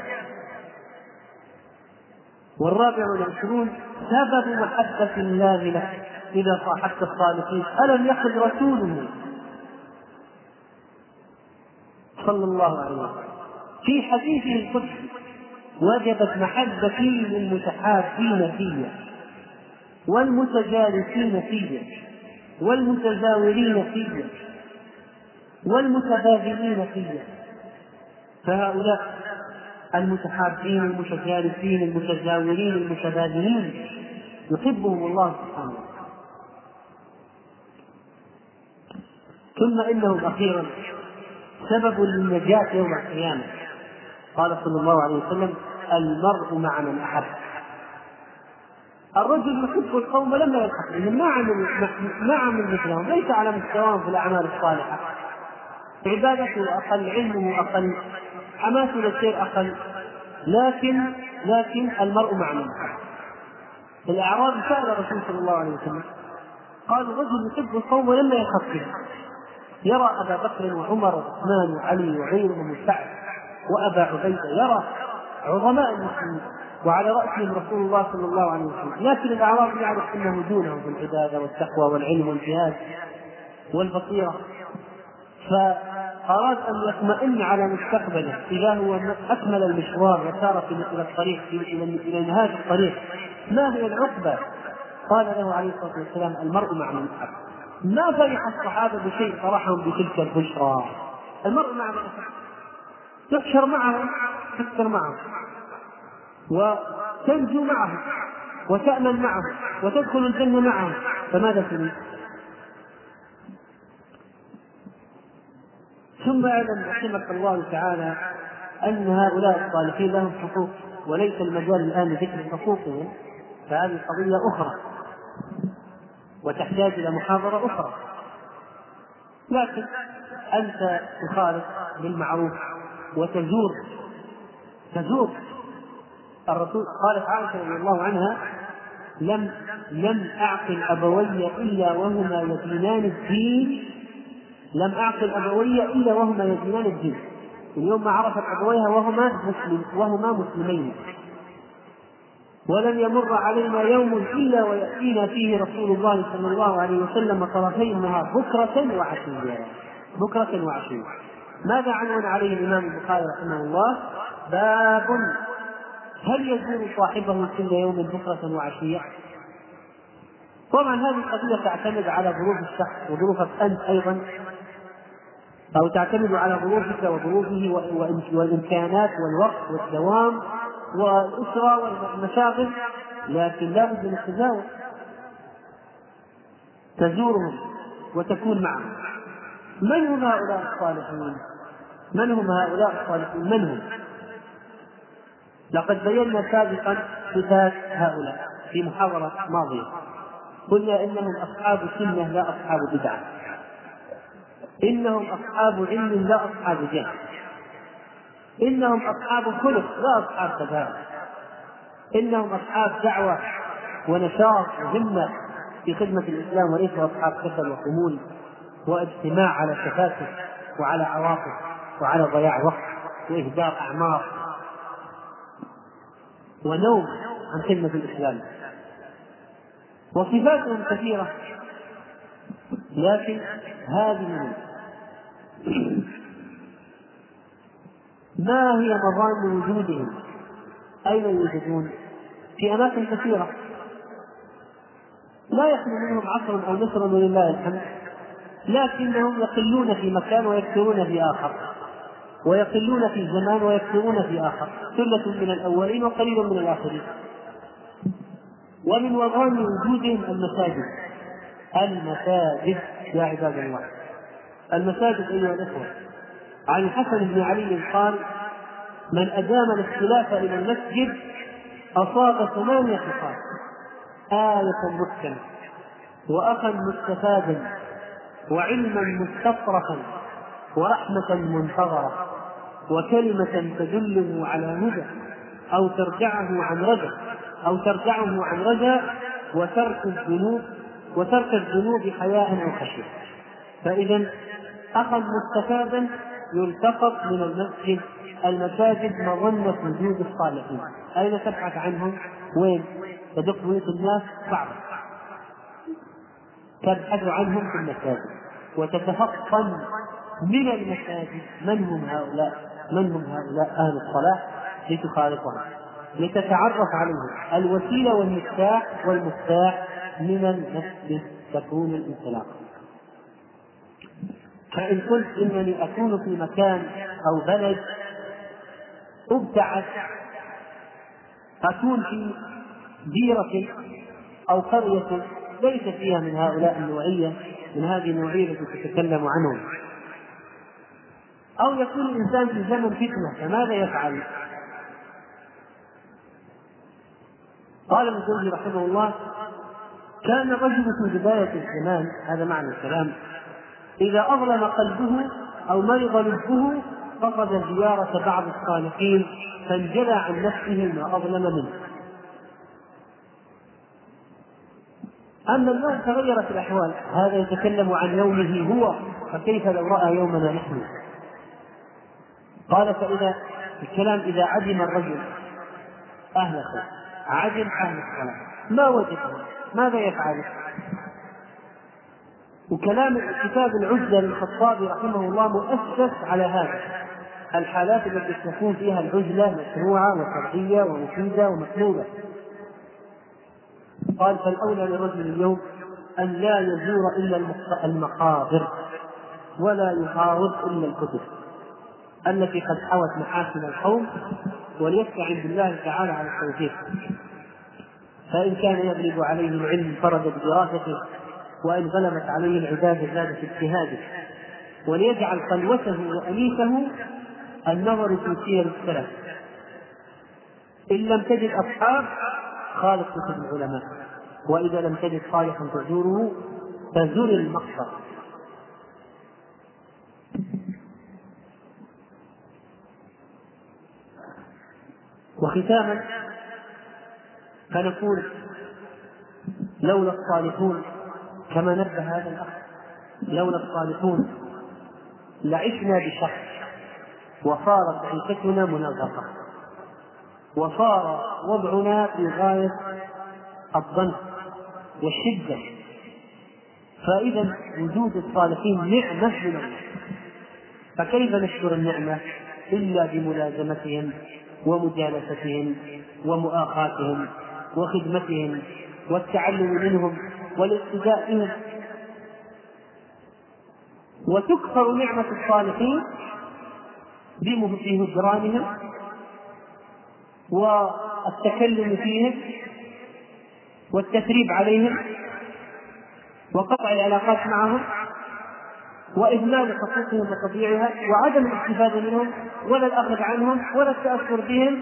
والرابع والعشرون سبب محبة الله لك. إذا صاحبت الصالحين ألم يقل رسوله صلى الله عليه وسلم. في حديثه القدسي وجبت محبتي للمتحابين في والمتجالسين في والمتزاورين في والمتبادلين في فهؤلاء المتحابين المتجالسين المتزاورين المتبادلين يحبهم الله سبحانه وتعالى. ثم إنهم أخيرا سبب للنجاة يوم القيامة. قال صلى الله عليه وسلم المرء مع من أحب. الرجل يحب القوم لما يلحق بهم ما عمل ما عمل مثلهم ليس على مستواهم في الأعمال الصالحة. عبادته أقل علمه أقل حماسه للخير أقل. لكن لكن المرء مع من أحب. الأعرابي سأل الرسول صلى الله عليه وسلم قال الرجل يحب القوم ولما يلحق يرى أبا بكر وعمر وعثمان وعلي وغيرهم سعد وأبا عبيدة يرى عظماء المسلمين وعلى رأسهم رسول الله صلى الله عليه وسلم. لكن الأعراب يعرف أنه دونهم في العبادة والتقوى والعلم والجهاد والبصيرة. فأراد أن يطمئن على مستقبله. إذا هو أكمل المشوار وسار إلى الطريق إلى نهاية الطريق. ما هي العقبة؟ قال له عليه الصلاة والسلام المرء مع من أحب. ما فرح الصحابة بشيء فرحهم بتلك البشرى. المرء مع من تحشر معهم تكثر معهم وتنجو معهم وتأمن معهم وتدخل الجنة معهم فماذا تريد؟ ثم أعلم رحمك الله تعالى أن هؤلاء الصالحين لهم حقوق وليس المجال الآن لذكر حقوقهم فهذه قضية أخرى وتحتاج إلى محاضرة أخرى. لكن أنت تخالف بالمعروف. وتزور. تزور. الرسول قالت عائشة رضي الله عنها لم لم أعقل أبوي إلا وهما يدينان الدين. لم أعقل أبوي إلا وهما يدينان الدين. من يوم ما عرفت أبويها وهما مسلم وهما مسلمين. ولن يمر علينا يوم إلا ويأتينا فيه رسول الله صلى الله عليه وسلم طرفي النهار بكرة وعشيا بكرة وعشيا ماذا عنون عليه الإمام البخاري رحمه الله باب هل يزور صاحبه كل يوم بكرة وعشية؟ طبعا هذه القضية تعتمد على ظروف الشخص وظروفك أنت أيضا أو تعتمد على ظروفك وظروفه والإمكانات والوقت والدوام والأسرة والمشاغل لكن لا بد من التزاور تزورهم وتكون معهم من هم هؤلاء الصالحين؟ من هم هؤلاء الصالحين؟ من هم؟ لقد بينا سابقا صفات هؤلاء في محاضرة ماضية. قلنا إنهم أصحاب سنة لا أصحاب بدعة. إنهم أصحاب علم لا أصحاب جهل. إنهم أصحاب خلق لا أصحاب تفاهم. إنهم أصحاب دعوة ونشاط وهمة في خدمة الإسلام وليس أصحاب كسل وخمول واجتماع على تفاسد وعلى عواطف وعلى ضياع وقت وإهدار أعمار ونوم عن خدمة الإسلام. وصفاتهم كثيرة لكن هذه ما هي مظان وجودهم؟ أين يوجدون؟ في أماكن كثيرة. لا يخلو منهم عصر أو نصر ولله الحمد لكنهم يقلون في مكان ويكثرون في آخر. ويقلون في زمان ويكثرون في آخر. ثلة من الأولين وقليل من الآخرين. ومن وظائف وجودهم المساجد. المساجد يا عباد الله. المساجد أيها الإخوة. عن الحسن بن علي قال من أدام الاختلاف إلى المسجد أصاب ثمانية خصال. آية محكمة وأخا مستفادا وعلما مستطرفا ورحمة منتظرة. وكلمة تدله على هدى أو ترجعه عن رجع أو ترجعه عن رجع وترك الذنوب وترك الذنوب حياء أو خشية. فإذا أخا مستفادا يلتقط من المسجد المساجد مظنة وجود الصالحين. أين تبحث عنهم؟ وين؟ تدق بيوت الناس صعبة. تبحث عنهم في المساجد. وتتفطن من المساجد من هم هؤلاء؟ من هم هؤلاء أهل الصلاح لتخالطهم لتتعرف عليهم. الوسيلة والمفتاح والمفتاح من المسجد تكون الانطلاق. فإن قلت إنني أكون في مكان أو بلد أبتعد أكون في ديرة أو قرية ليس فيها من هؤلاء النوعية من هذه النوعية التي تتكلم عنهم. أو يكون الإنسان في زمن فتنة فماذا يفعل؟ قال ابن جوزي رحمه الله كان الرجل في بداية الزمان هذا معنى الكلام إذا أظلم قلبه أو مرض لبه فقد زيارة بعض الصالحين فانجلى عن نفسه ما أظلم منه أما اليوم تغيرت الأحوال هذا يتكلم عن يومه هو فكيف لو رأى يومنا نحن قال فإذا الكلام إذا عدم الرجل أهل خير عدم أهل الصلاة ما وجده ماذا يفعل؟ وكلام كتاب العزلة للخطابي رحمه الله مؤسس على هذا. الحالات التي تكون فيها العزلة مشروعة وشرعية ومفيدة ومطلوبة. قال فالأولى للرجل اليوم أن لا يزور إلا المقابر ولا يعارض إلا الكتب. التي قد حوت محاسن القوم وليستعن بالله تعالى على التوفيق. فإن كان يغلب عليه العلم فرد بدراسته وإن غلبت عليه العبادة زاد في اجتهاده وليجعل خلوته وأنيسه النظر في سير السلف. إن لم تجد أصحاب خالف كتب العلماء وإذا لم تجد صالحا تزوره فزر المقصد. وختاما فنقول لولا الصالحون كما نبه هذا الأخ لولا الصالحون لعشنا بشخص وصارت عيشتنا منغصة وصار وضعنا في غاية الضنك والشدة. فإذا وجود الصالحين نعمة من الله. فكيف نشكر النعمة إلا بملازمتهم؟ ومجالستهم ومؤاخاتهم وخدمتهم والتعلم منهم والاقتداء بهم. وتكثر نعمة الصالحين في هجرانهم والتكلم فيهم والتثريب عليهم وقطع العلاقات معهم. وإهمال حقوقهم وتضييعها وعدم الاستفادة منهم ولا الأخذ عنهم ولا التأثر بهم.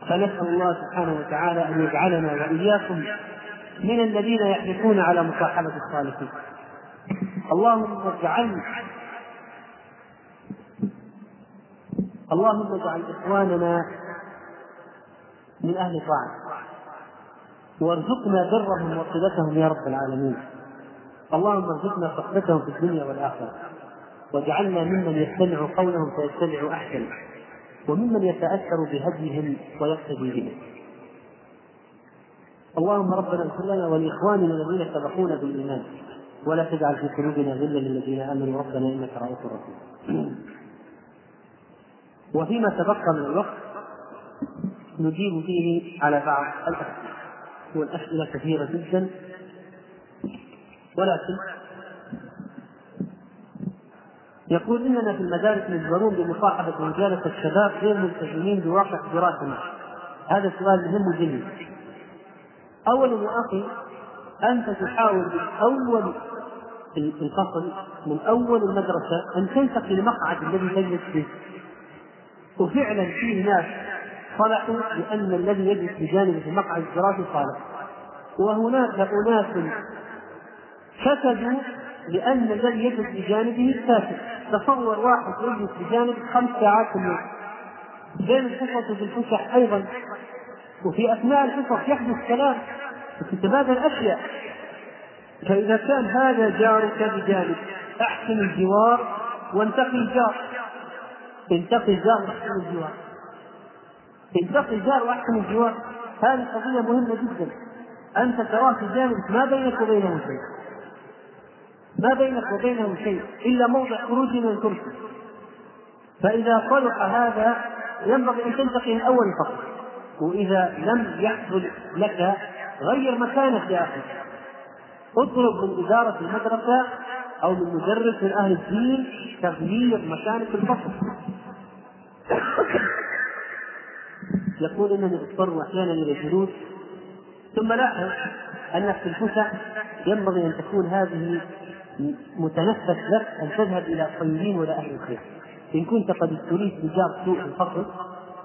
فنسأل الله سبحانه وتعالى أن يجعلنا وإياكم من الذين يحرصون على مصاحبة الصالحين. اللهم اجعل اللهم اجعل إخواننا من أهل طاعة. وارزقنا برهم وصلتهم يا رب العالمين. اللهم ارزقنا صحبتهم في الدنيا والآخرة. واجعلنا ممن يستمع قولهم فيتبع أحسن. وممن يتأثر بهديهم ويقتدي بهم. اللهم ربنا اغفر لنا ولإخواننا الذين سبقونا بالإيمان. ولا تجعل في قلوبنا غلا للذين آمنوا. ربنا إنك رؤوف رحيم. وفيما تبقى من الوقت نجيب فيه على بعض الأسئلة. والأسئلة كثيرة جدا. ولكن يقول إننا في المدارس مجبرون بمصاحبة مجالس الشباب غير ملتزمين بواقع دراستنا هذا سؤال مهم جدا. اولا يا أخي أنت تحاول من اول الفصل من أول المدرسة أن تنتقي المقعد الذي تجلس فيه. وفعلا فيه ناس صلحوا لأن الذي يجلس بجانبه في المقعد الدراسي صالح. وهناك أناس فسدوا لأن الذي يجلس بجانبه فاسد تصور واحد يجلس بجانب خمس ساعات في اليوم. بين الحصص وفي الفسح أيضا. وفي أثناء الحصص يحدث كلام وتتبادل اشياء فإذا كان هذا جارك بجانب أحسن الجوار وانتقي الجار. انتقي الجار وأحسن الجوار. انتقي الجار وأحسن الجوار. هذه قضية مهمة جدا. أنت تراه في جانبك ما بينك وبينه شيء. ما بينك وبينه شيء إلا موضع خروج من الكرسي. فإذا صلح هذا ينبغي أن تنتقي من أول فصل وإذا لم يحصل لك غير مكانك يا أخي. اطلب من إدارة المدرسة أو من مدرس من أهل الدين تغيير مكانك الفصل. يقول إنني أضطر أحيانا إلى الجلوس. ثم لاحظ انك في الفسح ينبغي أن تكون هذه متنفس لك أن تذهب إلى الطيبين ولا أهل الخير. إن كنت قد ابتليت بجار سوء الفصل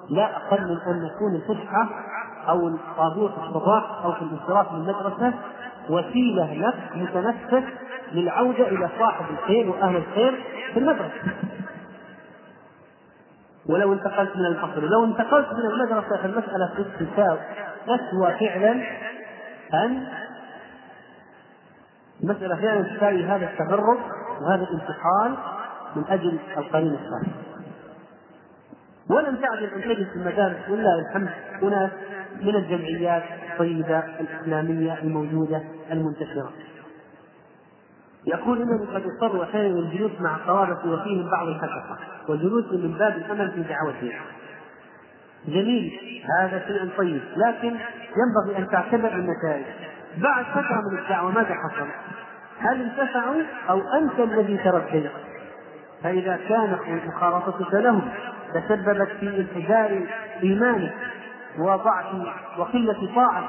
لا أقل من أن يكون الفسحة أو الطابور في الصباح أو في الانصراف من المدرسة وسيلة لك متنفس للعودة إلى صاحب الخير وأهل الخير في المدرسة. ولو انتقلت من الفصل لو انتقلت من المدرسة فالمسألة تساوي تسوى فعلا أن المسألة فعلا تساوي هذا التغرب وهذا الانتقال من أجل القرين الصالح. ولم تعدل أن تجد في المدارس ولله الحمد أناس من الجمعيات الطيبة الإسلامية الموجودة المنتشرة. يقول انني قد اضطر أحيانا الجلوس مع الطلبه وفيهم بعض الحشقه والجلوس من باب الأمل في دعوتهم جميل هذا شيء طيب لكن ينبغي أن تعتبر النتائج. بعد فترة من الدعوة ماذا حصل؟ هل انتفعوا أو أنت الذي ترديت؟ فإذا كانت مخالطتك لهم تسببت في انحدار إيمانك وضعف وقلة طاعتك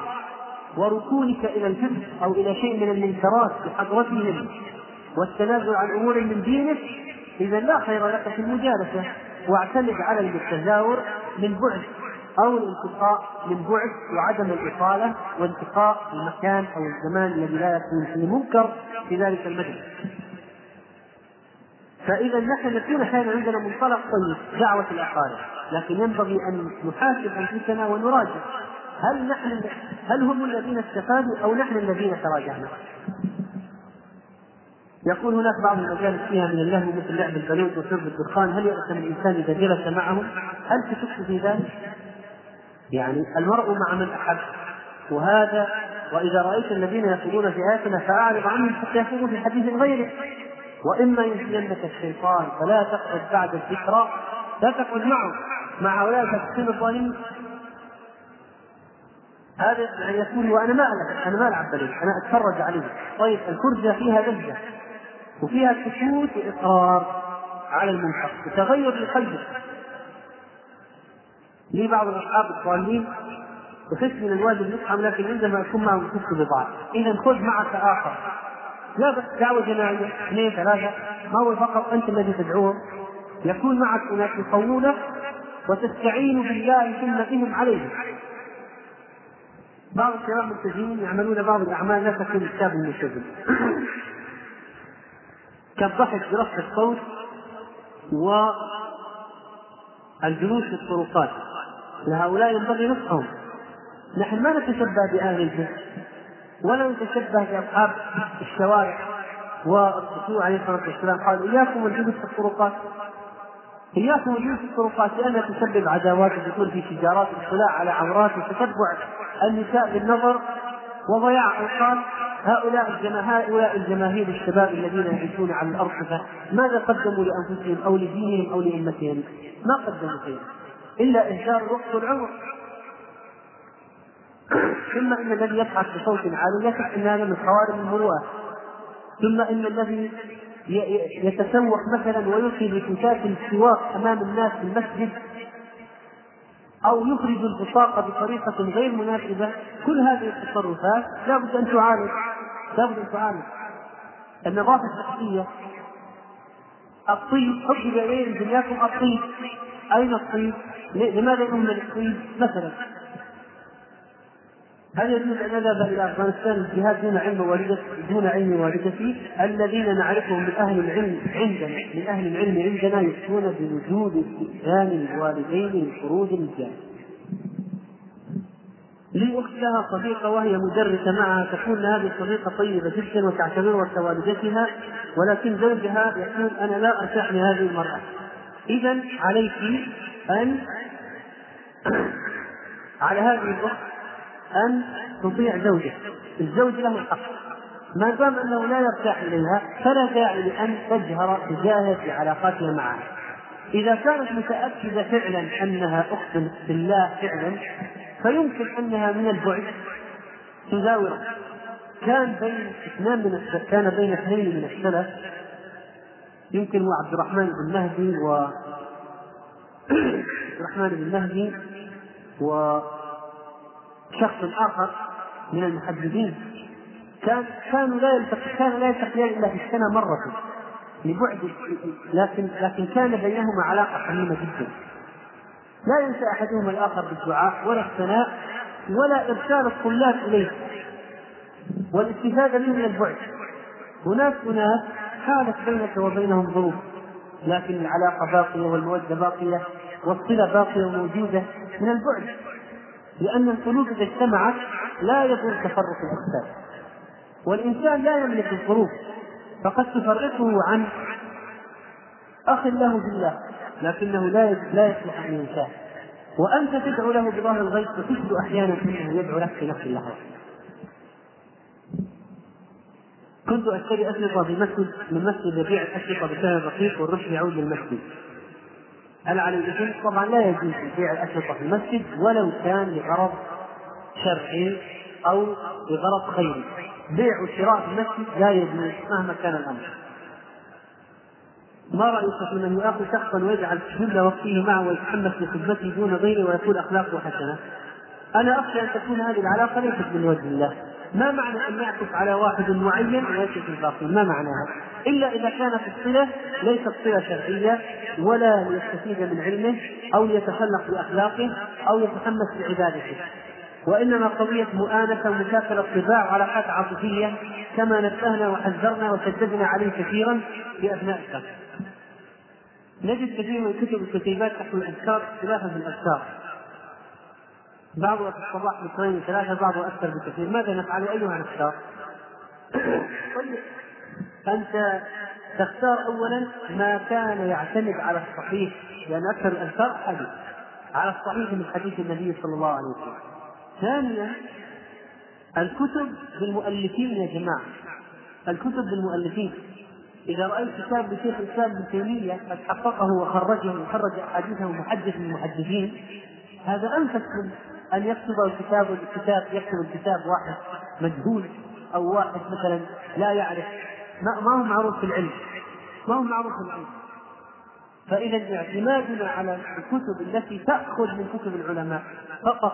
وركونك إلى الفسق أو إلى شيء من المنكرات بحضرتهم والتنازل عن أمور من دينك إذا لا خير لك في المجالسة واعتمد على التزاور من بعد أو الالتقاء من بعد وعدم الإطالة وانتقاء المكان أو الزمان الذي لا يكون فيه منكر في ذلك المجلس. فإذا نحن نكون أحيانا عندنا منطلق طيب دعوة الأقارب، لكن ينبغي أن نحاسب أنفسنا ونراجع هل نحن هل هم الذين استفادوا أو نحن الذين تراجعنا؟ يقول هناك بعض المجالس فيها من اللهو مثل لعب البنود وشرب الدخان هل يأثم الإنسان إذا جلس معهم؟ هل تشك في ذلك؟ يعني المرء مع من أحب. وهذا وإذا رأيت الذين يقولون في آياتنا فأعرض عنهم حتى يقولوا في حديث غيره. وإما ينسينك الشيطان فلا تقعد بعد الذكرى لا تقعد معه مع هؤلاء الفاسقين الظالمين. هذا يعني يقول وأنا ما العب أنا ما ألعب بلد أنا أتفرج عليه. طيب الفرجة فيها لذة وفيها سكوت وإقرار على المنكر وتغير لقلبه لي بعض الأصحاب الضالين يخش من الواجب يفهم لكن عندما يكون معه يخش بضاعة. إذا خذ معك آخر. لا بس دعوة جماعية اثنين ثلاثة. ما هو فقط أنت الذي تدعوهم يكون معك اناس يقوونك وتستعين بالله ثم بهم عليهم بعض الشباب الملتزمين يعملون بعض الأعمال لا تكون كتاب الملتزم كالضحك برفع الصوت والجلوس في الطرقات. لهؤلاء ينبغي نصحهم. نحن ما نتشبه بأهل الجهل ولا نتشبه بأصحاب الشوارع والرسول عليه الصلاة والسلام. قال إياكم والجلوس في الطرقات. إياكم والجلوس في الطرقات لأنها تسبب عداوات وتكون في تجارات الاطلاع على عورات وتتبع النساء بالنظر وضياع اوقات هؤلاء الجماهير هؤلاء الجماهير الشباب الذين يعيشون على الارصفه ماذا قدموا لأنفسهم أو لدينهم أو لأمتهم؟ ما قدموا شيئا. إلا انشار الوقت والعمر ثم إن الذي يبحث بصوت عالي شك إن هذا من خوارم المروءة. ثم إن الذي يتسوق مثلا ويلقي بفتاة السواق أمام الناس في المسجد أو يخرج البطاقه بطريقة غير مناسبة كل هذه التصرفات لابد أن تعالج لابد أن تعالج. النظافة الشخصية الطيب حبب إليه دنياكم الطيب أين الطيب؟ لماذا يهمل الطيب مثلا هل يجوز أن نذهب إلى أفغانستان الجهاد دون علم والدتي دون علم والدتي الذين نعرفهم من أهل العلم عندنا من أهل العلم عندنا يفتون بوجود استئذان الوالدين لخروج الجهاد. لي اخت لها صديقة وهي مدرسة معها تقول هذه الصديقة طيبة جدا وتعتبرها كوالدتها ولكن زوجها يقول أنا لا أرتاح لهذه المرأة. اذا عليك أن على هذه الاخت أن تطيع زوجه الزوج له الحق. ما دام أنه لا يرتاح إليها فلا داعي لأن تجهر تجاهه في علاقاتها معها إذا كانت متأكدة فعلا أنها أخت بالله فعلا فيمكن أنها من البعد تزاوره. كان بين اثنان من كان بين اثنين من السلف. يمكن هو عبد الرحمن بن مهدي و عبد الرحمن بن مهدي و شخص آخر من المحدثين كان كانوا لا يلتقي كانوا لا يلتقيان إلا في السنة مرة لبعد لكن لكن كان بينهما علاقة حميمة جدا. لا ينسى أحدهما الآخر بالدعاء ولا الثناء ولا إرسال الطلاب إليه. والاستفادة منه من البعد. هناك أناس حالت بينك وبينهم ظروف لكن العلاقة باقية والمودة باقية. والصلة باقية وموجودة من البعد لأن القلوب إذا اجتمعت لا يكون تفرق الأجساد والإنسان لا يملك الظروف فقد تفرقه عن أخ له بالله لكنه لا لا يصلح أن ينساه. وأنت تدعو له بظاهر الغيب وتجد أحيانا أنه يدعو لك في نفس اللحظة. كنت أشتري أشرطة في مسجد من مسجد يبيع الاشرطه بسعر رخيص والربح يعود للمسجد. هل على الاثم؟ طبعا لا يجوز بيع الاشرطه في المسجد ولو كان لغرض شرعي أو لغرض خيري. بيع وشراء في المسجد لا يجوز مهما كان الأمر. ما رأيك في من يؤاخذ شخصا ويجعل جل وقته معه ويتحمس لخدمته دون غيره ويكون أخلاقه حسنة؟ أنا أخشى أن تكون هذه العلاقة ليست من وجه الله. ما معنى أن يعكف على واحد معين ويترك الباقي؟ ما معناها؟ إلا إذا كانت الصلة ليست صلة شرعية ولا ليستفيد من علمه أو ليتخلق بأخلاقه أو يتحمس بعبادته وإنما قضية مؤانسة ومشاكله طباع وعلاقات عاطفية كما نبهنا وحذرنا وشددنا عليه كثيرا في اثناء الشهر. نجد كثير من الكتب الكتيبات تحت الاذكار اختلافا في الأذكار. بعضها في الصباح باثنين ثلاثة بعضها أكثر بكثير، ماذا نفعل؟ أيها نختار؟ أنت تختار أولا ما كان يعتمد على الصحيح لأن أكثر الأذكار حديث على الصحيح من حديث النبي صلى الله عليه وسلم ثانيا الكتب بالمؤلفين يا جماعة الكتب بالمؤلفين إذا رأيت كتاب لشيخ الإسلام ابن تيمية قد حققه وخرجه وخرج أحاديثه محدث من المحدثين هذا أنفس أن يكتب الكتاب الكتاب يكتب الكتاب واحد مجهول أو واحد مثلا لا يعرف. ما, ما هو معروف في العلم؟ ما هو معروف في العلم؟ فإذا اعتمادنا على الكتب التي تأخذ من كتب العلماء فقط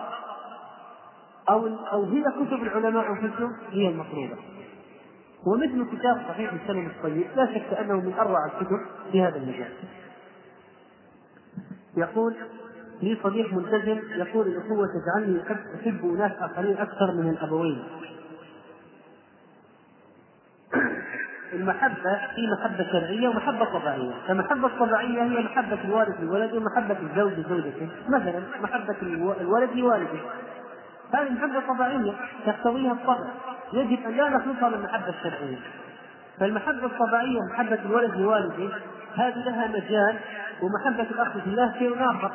أو أو هي كتب العلماء أنفسهم هي المطلوبة. ومثل كتاب صحيح السلم الطيب لا شك أنه من أروع الكتب في هذا المجال. يقول لي صديق ملتزم يقول الأخوة تجعلني أحب أناس آخرين أكثر من الأبوين المحبة في محبة شرعية ومحبة طبيعية، فالمحبة الطبيعية هي محبة الوالد للولد ومحبة الزوج لزوجته، مثلا محبة الولد لوالده. هذه محبة طبيعية تقتضيها الطبع، يجب أن لا نخلطها من المحبة الشرعية. فالمحبة الطبيعية محبة الولد لوالده هذه لها مجال ومحبة الأخ في الله شيء آخر.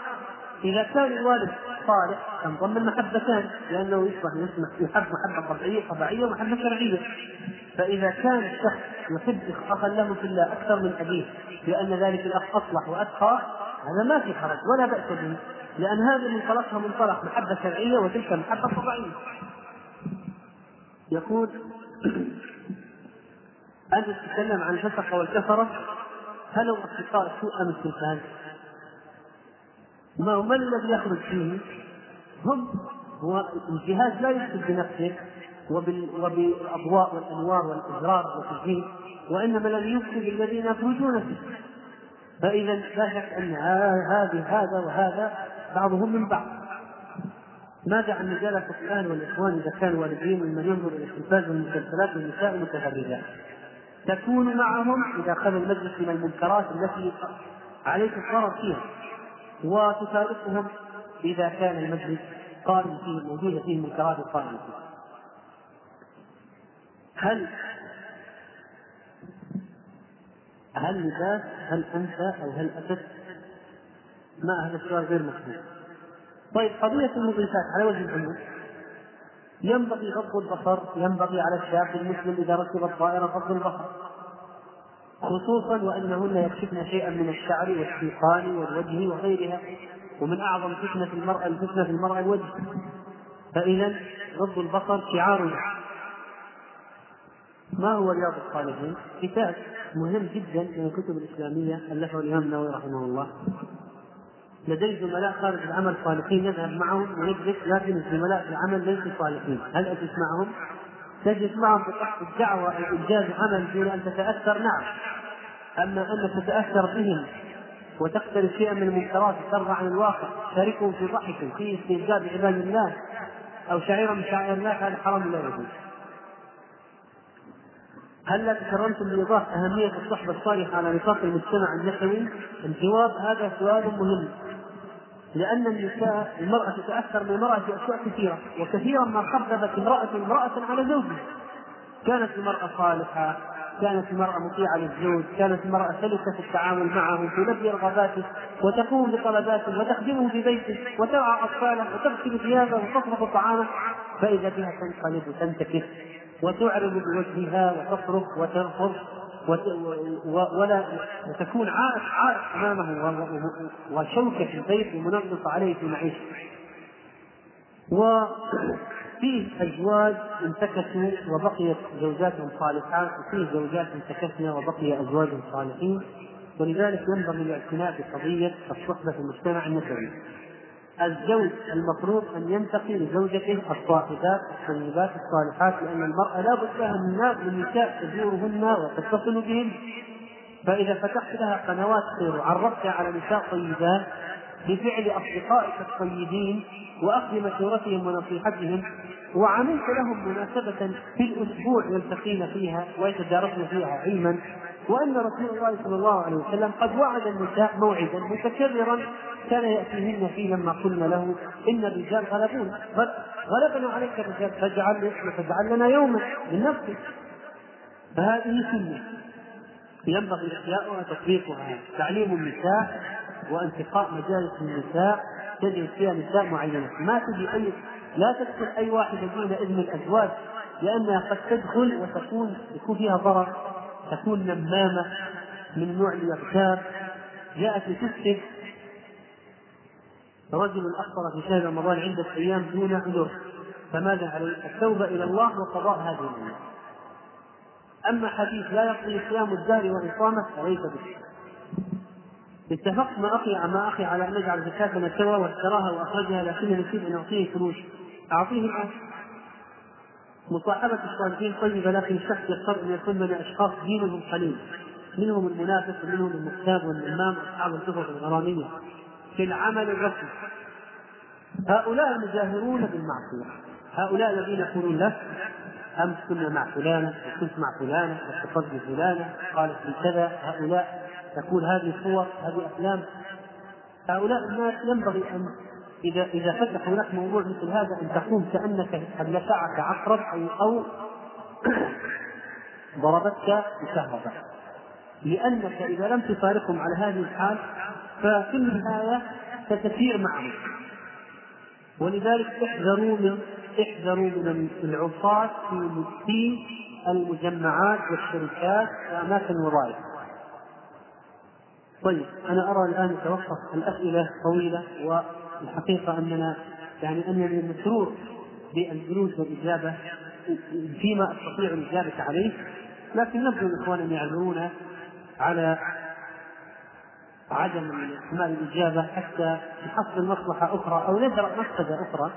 إذا كان الوالد الصالح تنضم المحبتان لأنه يصبح يحب محبة طبيعيه طبيعية ومحبة شرعية. فإذا كان الشخص يحب اخا له في الله أكثر من أبيه لأن ذلك الأخ أصلح وأتقى هذا ما في حرج ولا بأس به. لأن هذا منطلقها منطلق محبة شرعية وتلك محبه طبيعيه يقول أنت تتكلم عن الفسق والكفرة هل أصدقاء سوء أم التلفاز؟ ما الذي يخرج فيه؟ هم هو الجهاز لا يفسد بنفسه وبالأضواء والأنوار والإزرار والتجهيز وإنما الذي يفسد الذين يخرجون فيه. فإذا لا شك أن هذه هذا وهذا بعضهم من بعض. ماذا عن مجالة الآن والإخوان إذا كانوا والدين ممن ينظر إلى التلفاز والمسلسلات والنساء المتبرجات تكون معهم إذا أخذ المجلس من المنكرات التي عليك الضرر فيها. وتفارقهم إذا كان المجلس قائم فيه موجودة فيه المنكرات القائمة. فيه هل هل لباس هل أنت أو هل أتت ما هذا السؤال غير مفهوم. طيب قضية المضيفات على وجه العموم. ينبغي غض البصر ينبغي على الشاب المسلم إذا ركب الطائرة غض البصر. خصوصا وأنهن يكشفن شيئا من الشعر والسيقان والوجه وغيرها ومن أعظم فتنة المرأة الفتنة في المرأة الوجه فإذا غض البصر شعار ما هو رياض الصالحين؟ كتاب مهم جدا من الكتب الإسلامية ألفه الإمام النووي رحمه الله لدي زملاء خارج العمل صالحين نذهب معهم ونجلس لكن الزملاء في العمل ليسوا صالحين، هل أجلس معهم؟ تجلس معهم بقصد الدعوة أو إنجاز عمل دون أن تتأثر نعم، أما أنك تتأثر بهم وتقترف شيئا من المنكرات وترضى عن الواقع شاركهم في ضحك في استهزاء بعباد الله أو شعيرا من شعائر الله هذا حرام لا يجوز. هل تكرمتم بإضافة أهمية الصحبة الصالحة على نطاق المجتمع النحوي؟ الجواب هذا سؤال مهم لأن النساء المرأة تتأثر من المرأة في أشياء كثيرة وكثيرا ما خببت امرأة امرأة على زوجها. كانت المرأة صالحة كانت المرأة مطيعة للزوج كانت المرأة سلسة في التعامل معه تلبي رغباته وتقوم بطلباته وتخدمه في بيته وترعى أطفاله وتغسل ثيابه وتصرف طعامه. فإذا بها تنقلب وتنتكس وتعرض بوجهها وتصرخ وترفض ولا وتكون عائق عائق أمامه وشوكة البيت ومنغص عليه في معيشته. وفيه أزواج انتكسوا وبقيت زوجاتهم صالحات وفيه زوجات انتكسنا وبقي أزواج صالحين ولذلك ينبغي الاعتناء بقضية الصحبة في المجتمع النسوي. الزوج المفروض أن ينتقي لزوجته الصاحبات الطيبات الصالحات لأن المرأة لا بد لها من نساء تزورهن وتتصل بهن. فإذا فتحت لها قنوات وعرفتها على نساء طيبات بفعل أصدقائك الطيبين واخذ مشورتهم ونصيحتهم وعملت لهم مناسبة في الأسبوع يلتقين فيها ويتدارسن فيها علما وأن رسول الله صلى الله عليه وسلم قد وعد النساء موعدا متكررا كان يأتيهن فيه لما قلنا له إن الرجال غلبونا غلبنا عليك الرجال فاجعل فاجعل لنا يوما من نفسك. فهذه سنة. ينبغي إحياؤها تطبيقها. تعليم النساء وانتقاء مجالس النساء. تجد فيها نساء معينة. ما تجي أي لا تدخل أي واحدة دون إذن الأزواج لأنها قد تدخل وتكون يكون فيها ضرر تكون نمامة من نوع الإغتاب جاءت لتفسد رجل أفطر في شهر رمضان عدة أيام دون عذر فماذا عليه؟ التوبة إلى الله وقضاء هذه الأمور. أما حديث لا يقضي صيام الدار وإقامة فليس به. اتفقت مع أخي مع أخي على أن نجعل زكاة سوا واشتراها وأخرجها لكنني نسيت أن أعطيه فلوس. أعطيه الآن. مصاحبة الصالحين طيبة لكن الشخص يضطر أن يكون من أشخاص دينهم قليل. منهم المنافق ومنهم المختاب والإمام وأصحاب الكفر الغرامية. في العمل الرسمي. هؤلاء المجاهرون بالمعصية. هؤلاء الذين يقولون لك أمس كنا مع فلانة وكنت مع فلانة واتصلت بفلانة قالت لي كذا. هؤلاء تقول هذه صور هذه أفلام. هؤلاء الناس ينبغي أن إذا إذا فتحوا لك موضوع مثل هذا أن تقوم كأنك لسعك عقرب أو أو ضربتك بشهرة. لأنك إذا لم تفارقهم على هذه الحال ففي النهاية ستسير معهم ولذلك احذروا من احذروا من العصاة في المجمعات والشركات وأماكن الوظائف. طيب أنا أرى الآن نتوقف الأسئلة طويلة والحقيقة أننا يعني أنني مسرور بالجلوس والإجابة فيما أستطيع الإجابة عليه لكن نرجو الإخوان أن يعذرونا على عدم اكمال الإجابة حتى نحصل مصلحة أخرى أو ندرا مفسده أخرى.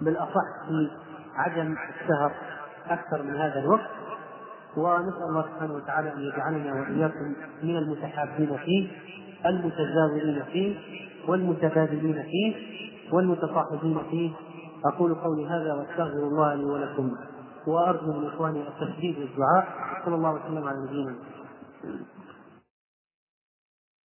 بالأصح في عدم السهر أكثر من هذا الوقت. ونسأل الله سبحانه وتعالى أن يجعلنا وإياكم من المتحابين فيه المتزاورين فيه والمتبادلين فيه والمتصاحبين فيه. أقول قولي هذا وأستغفر الله لي ولكم. وأرجو من إخواني التسديد والدعاء. صلى الله وسلم على نبينا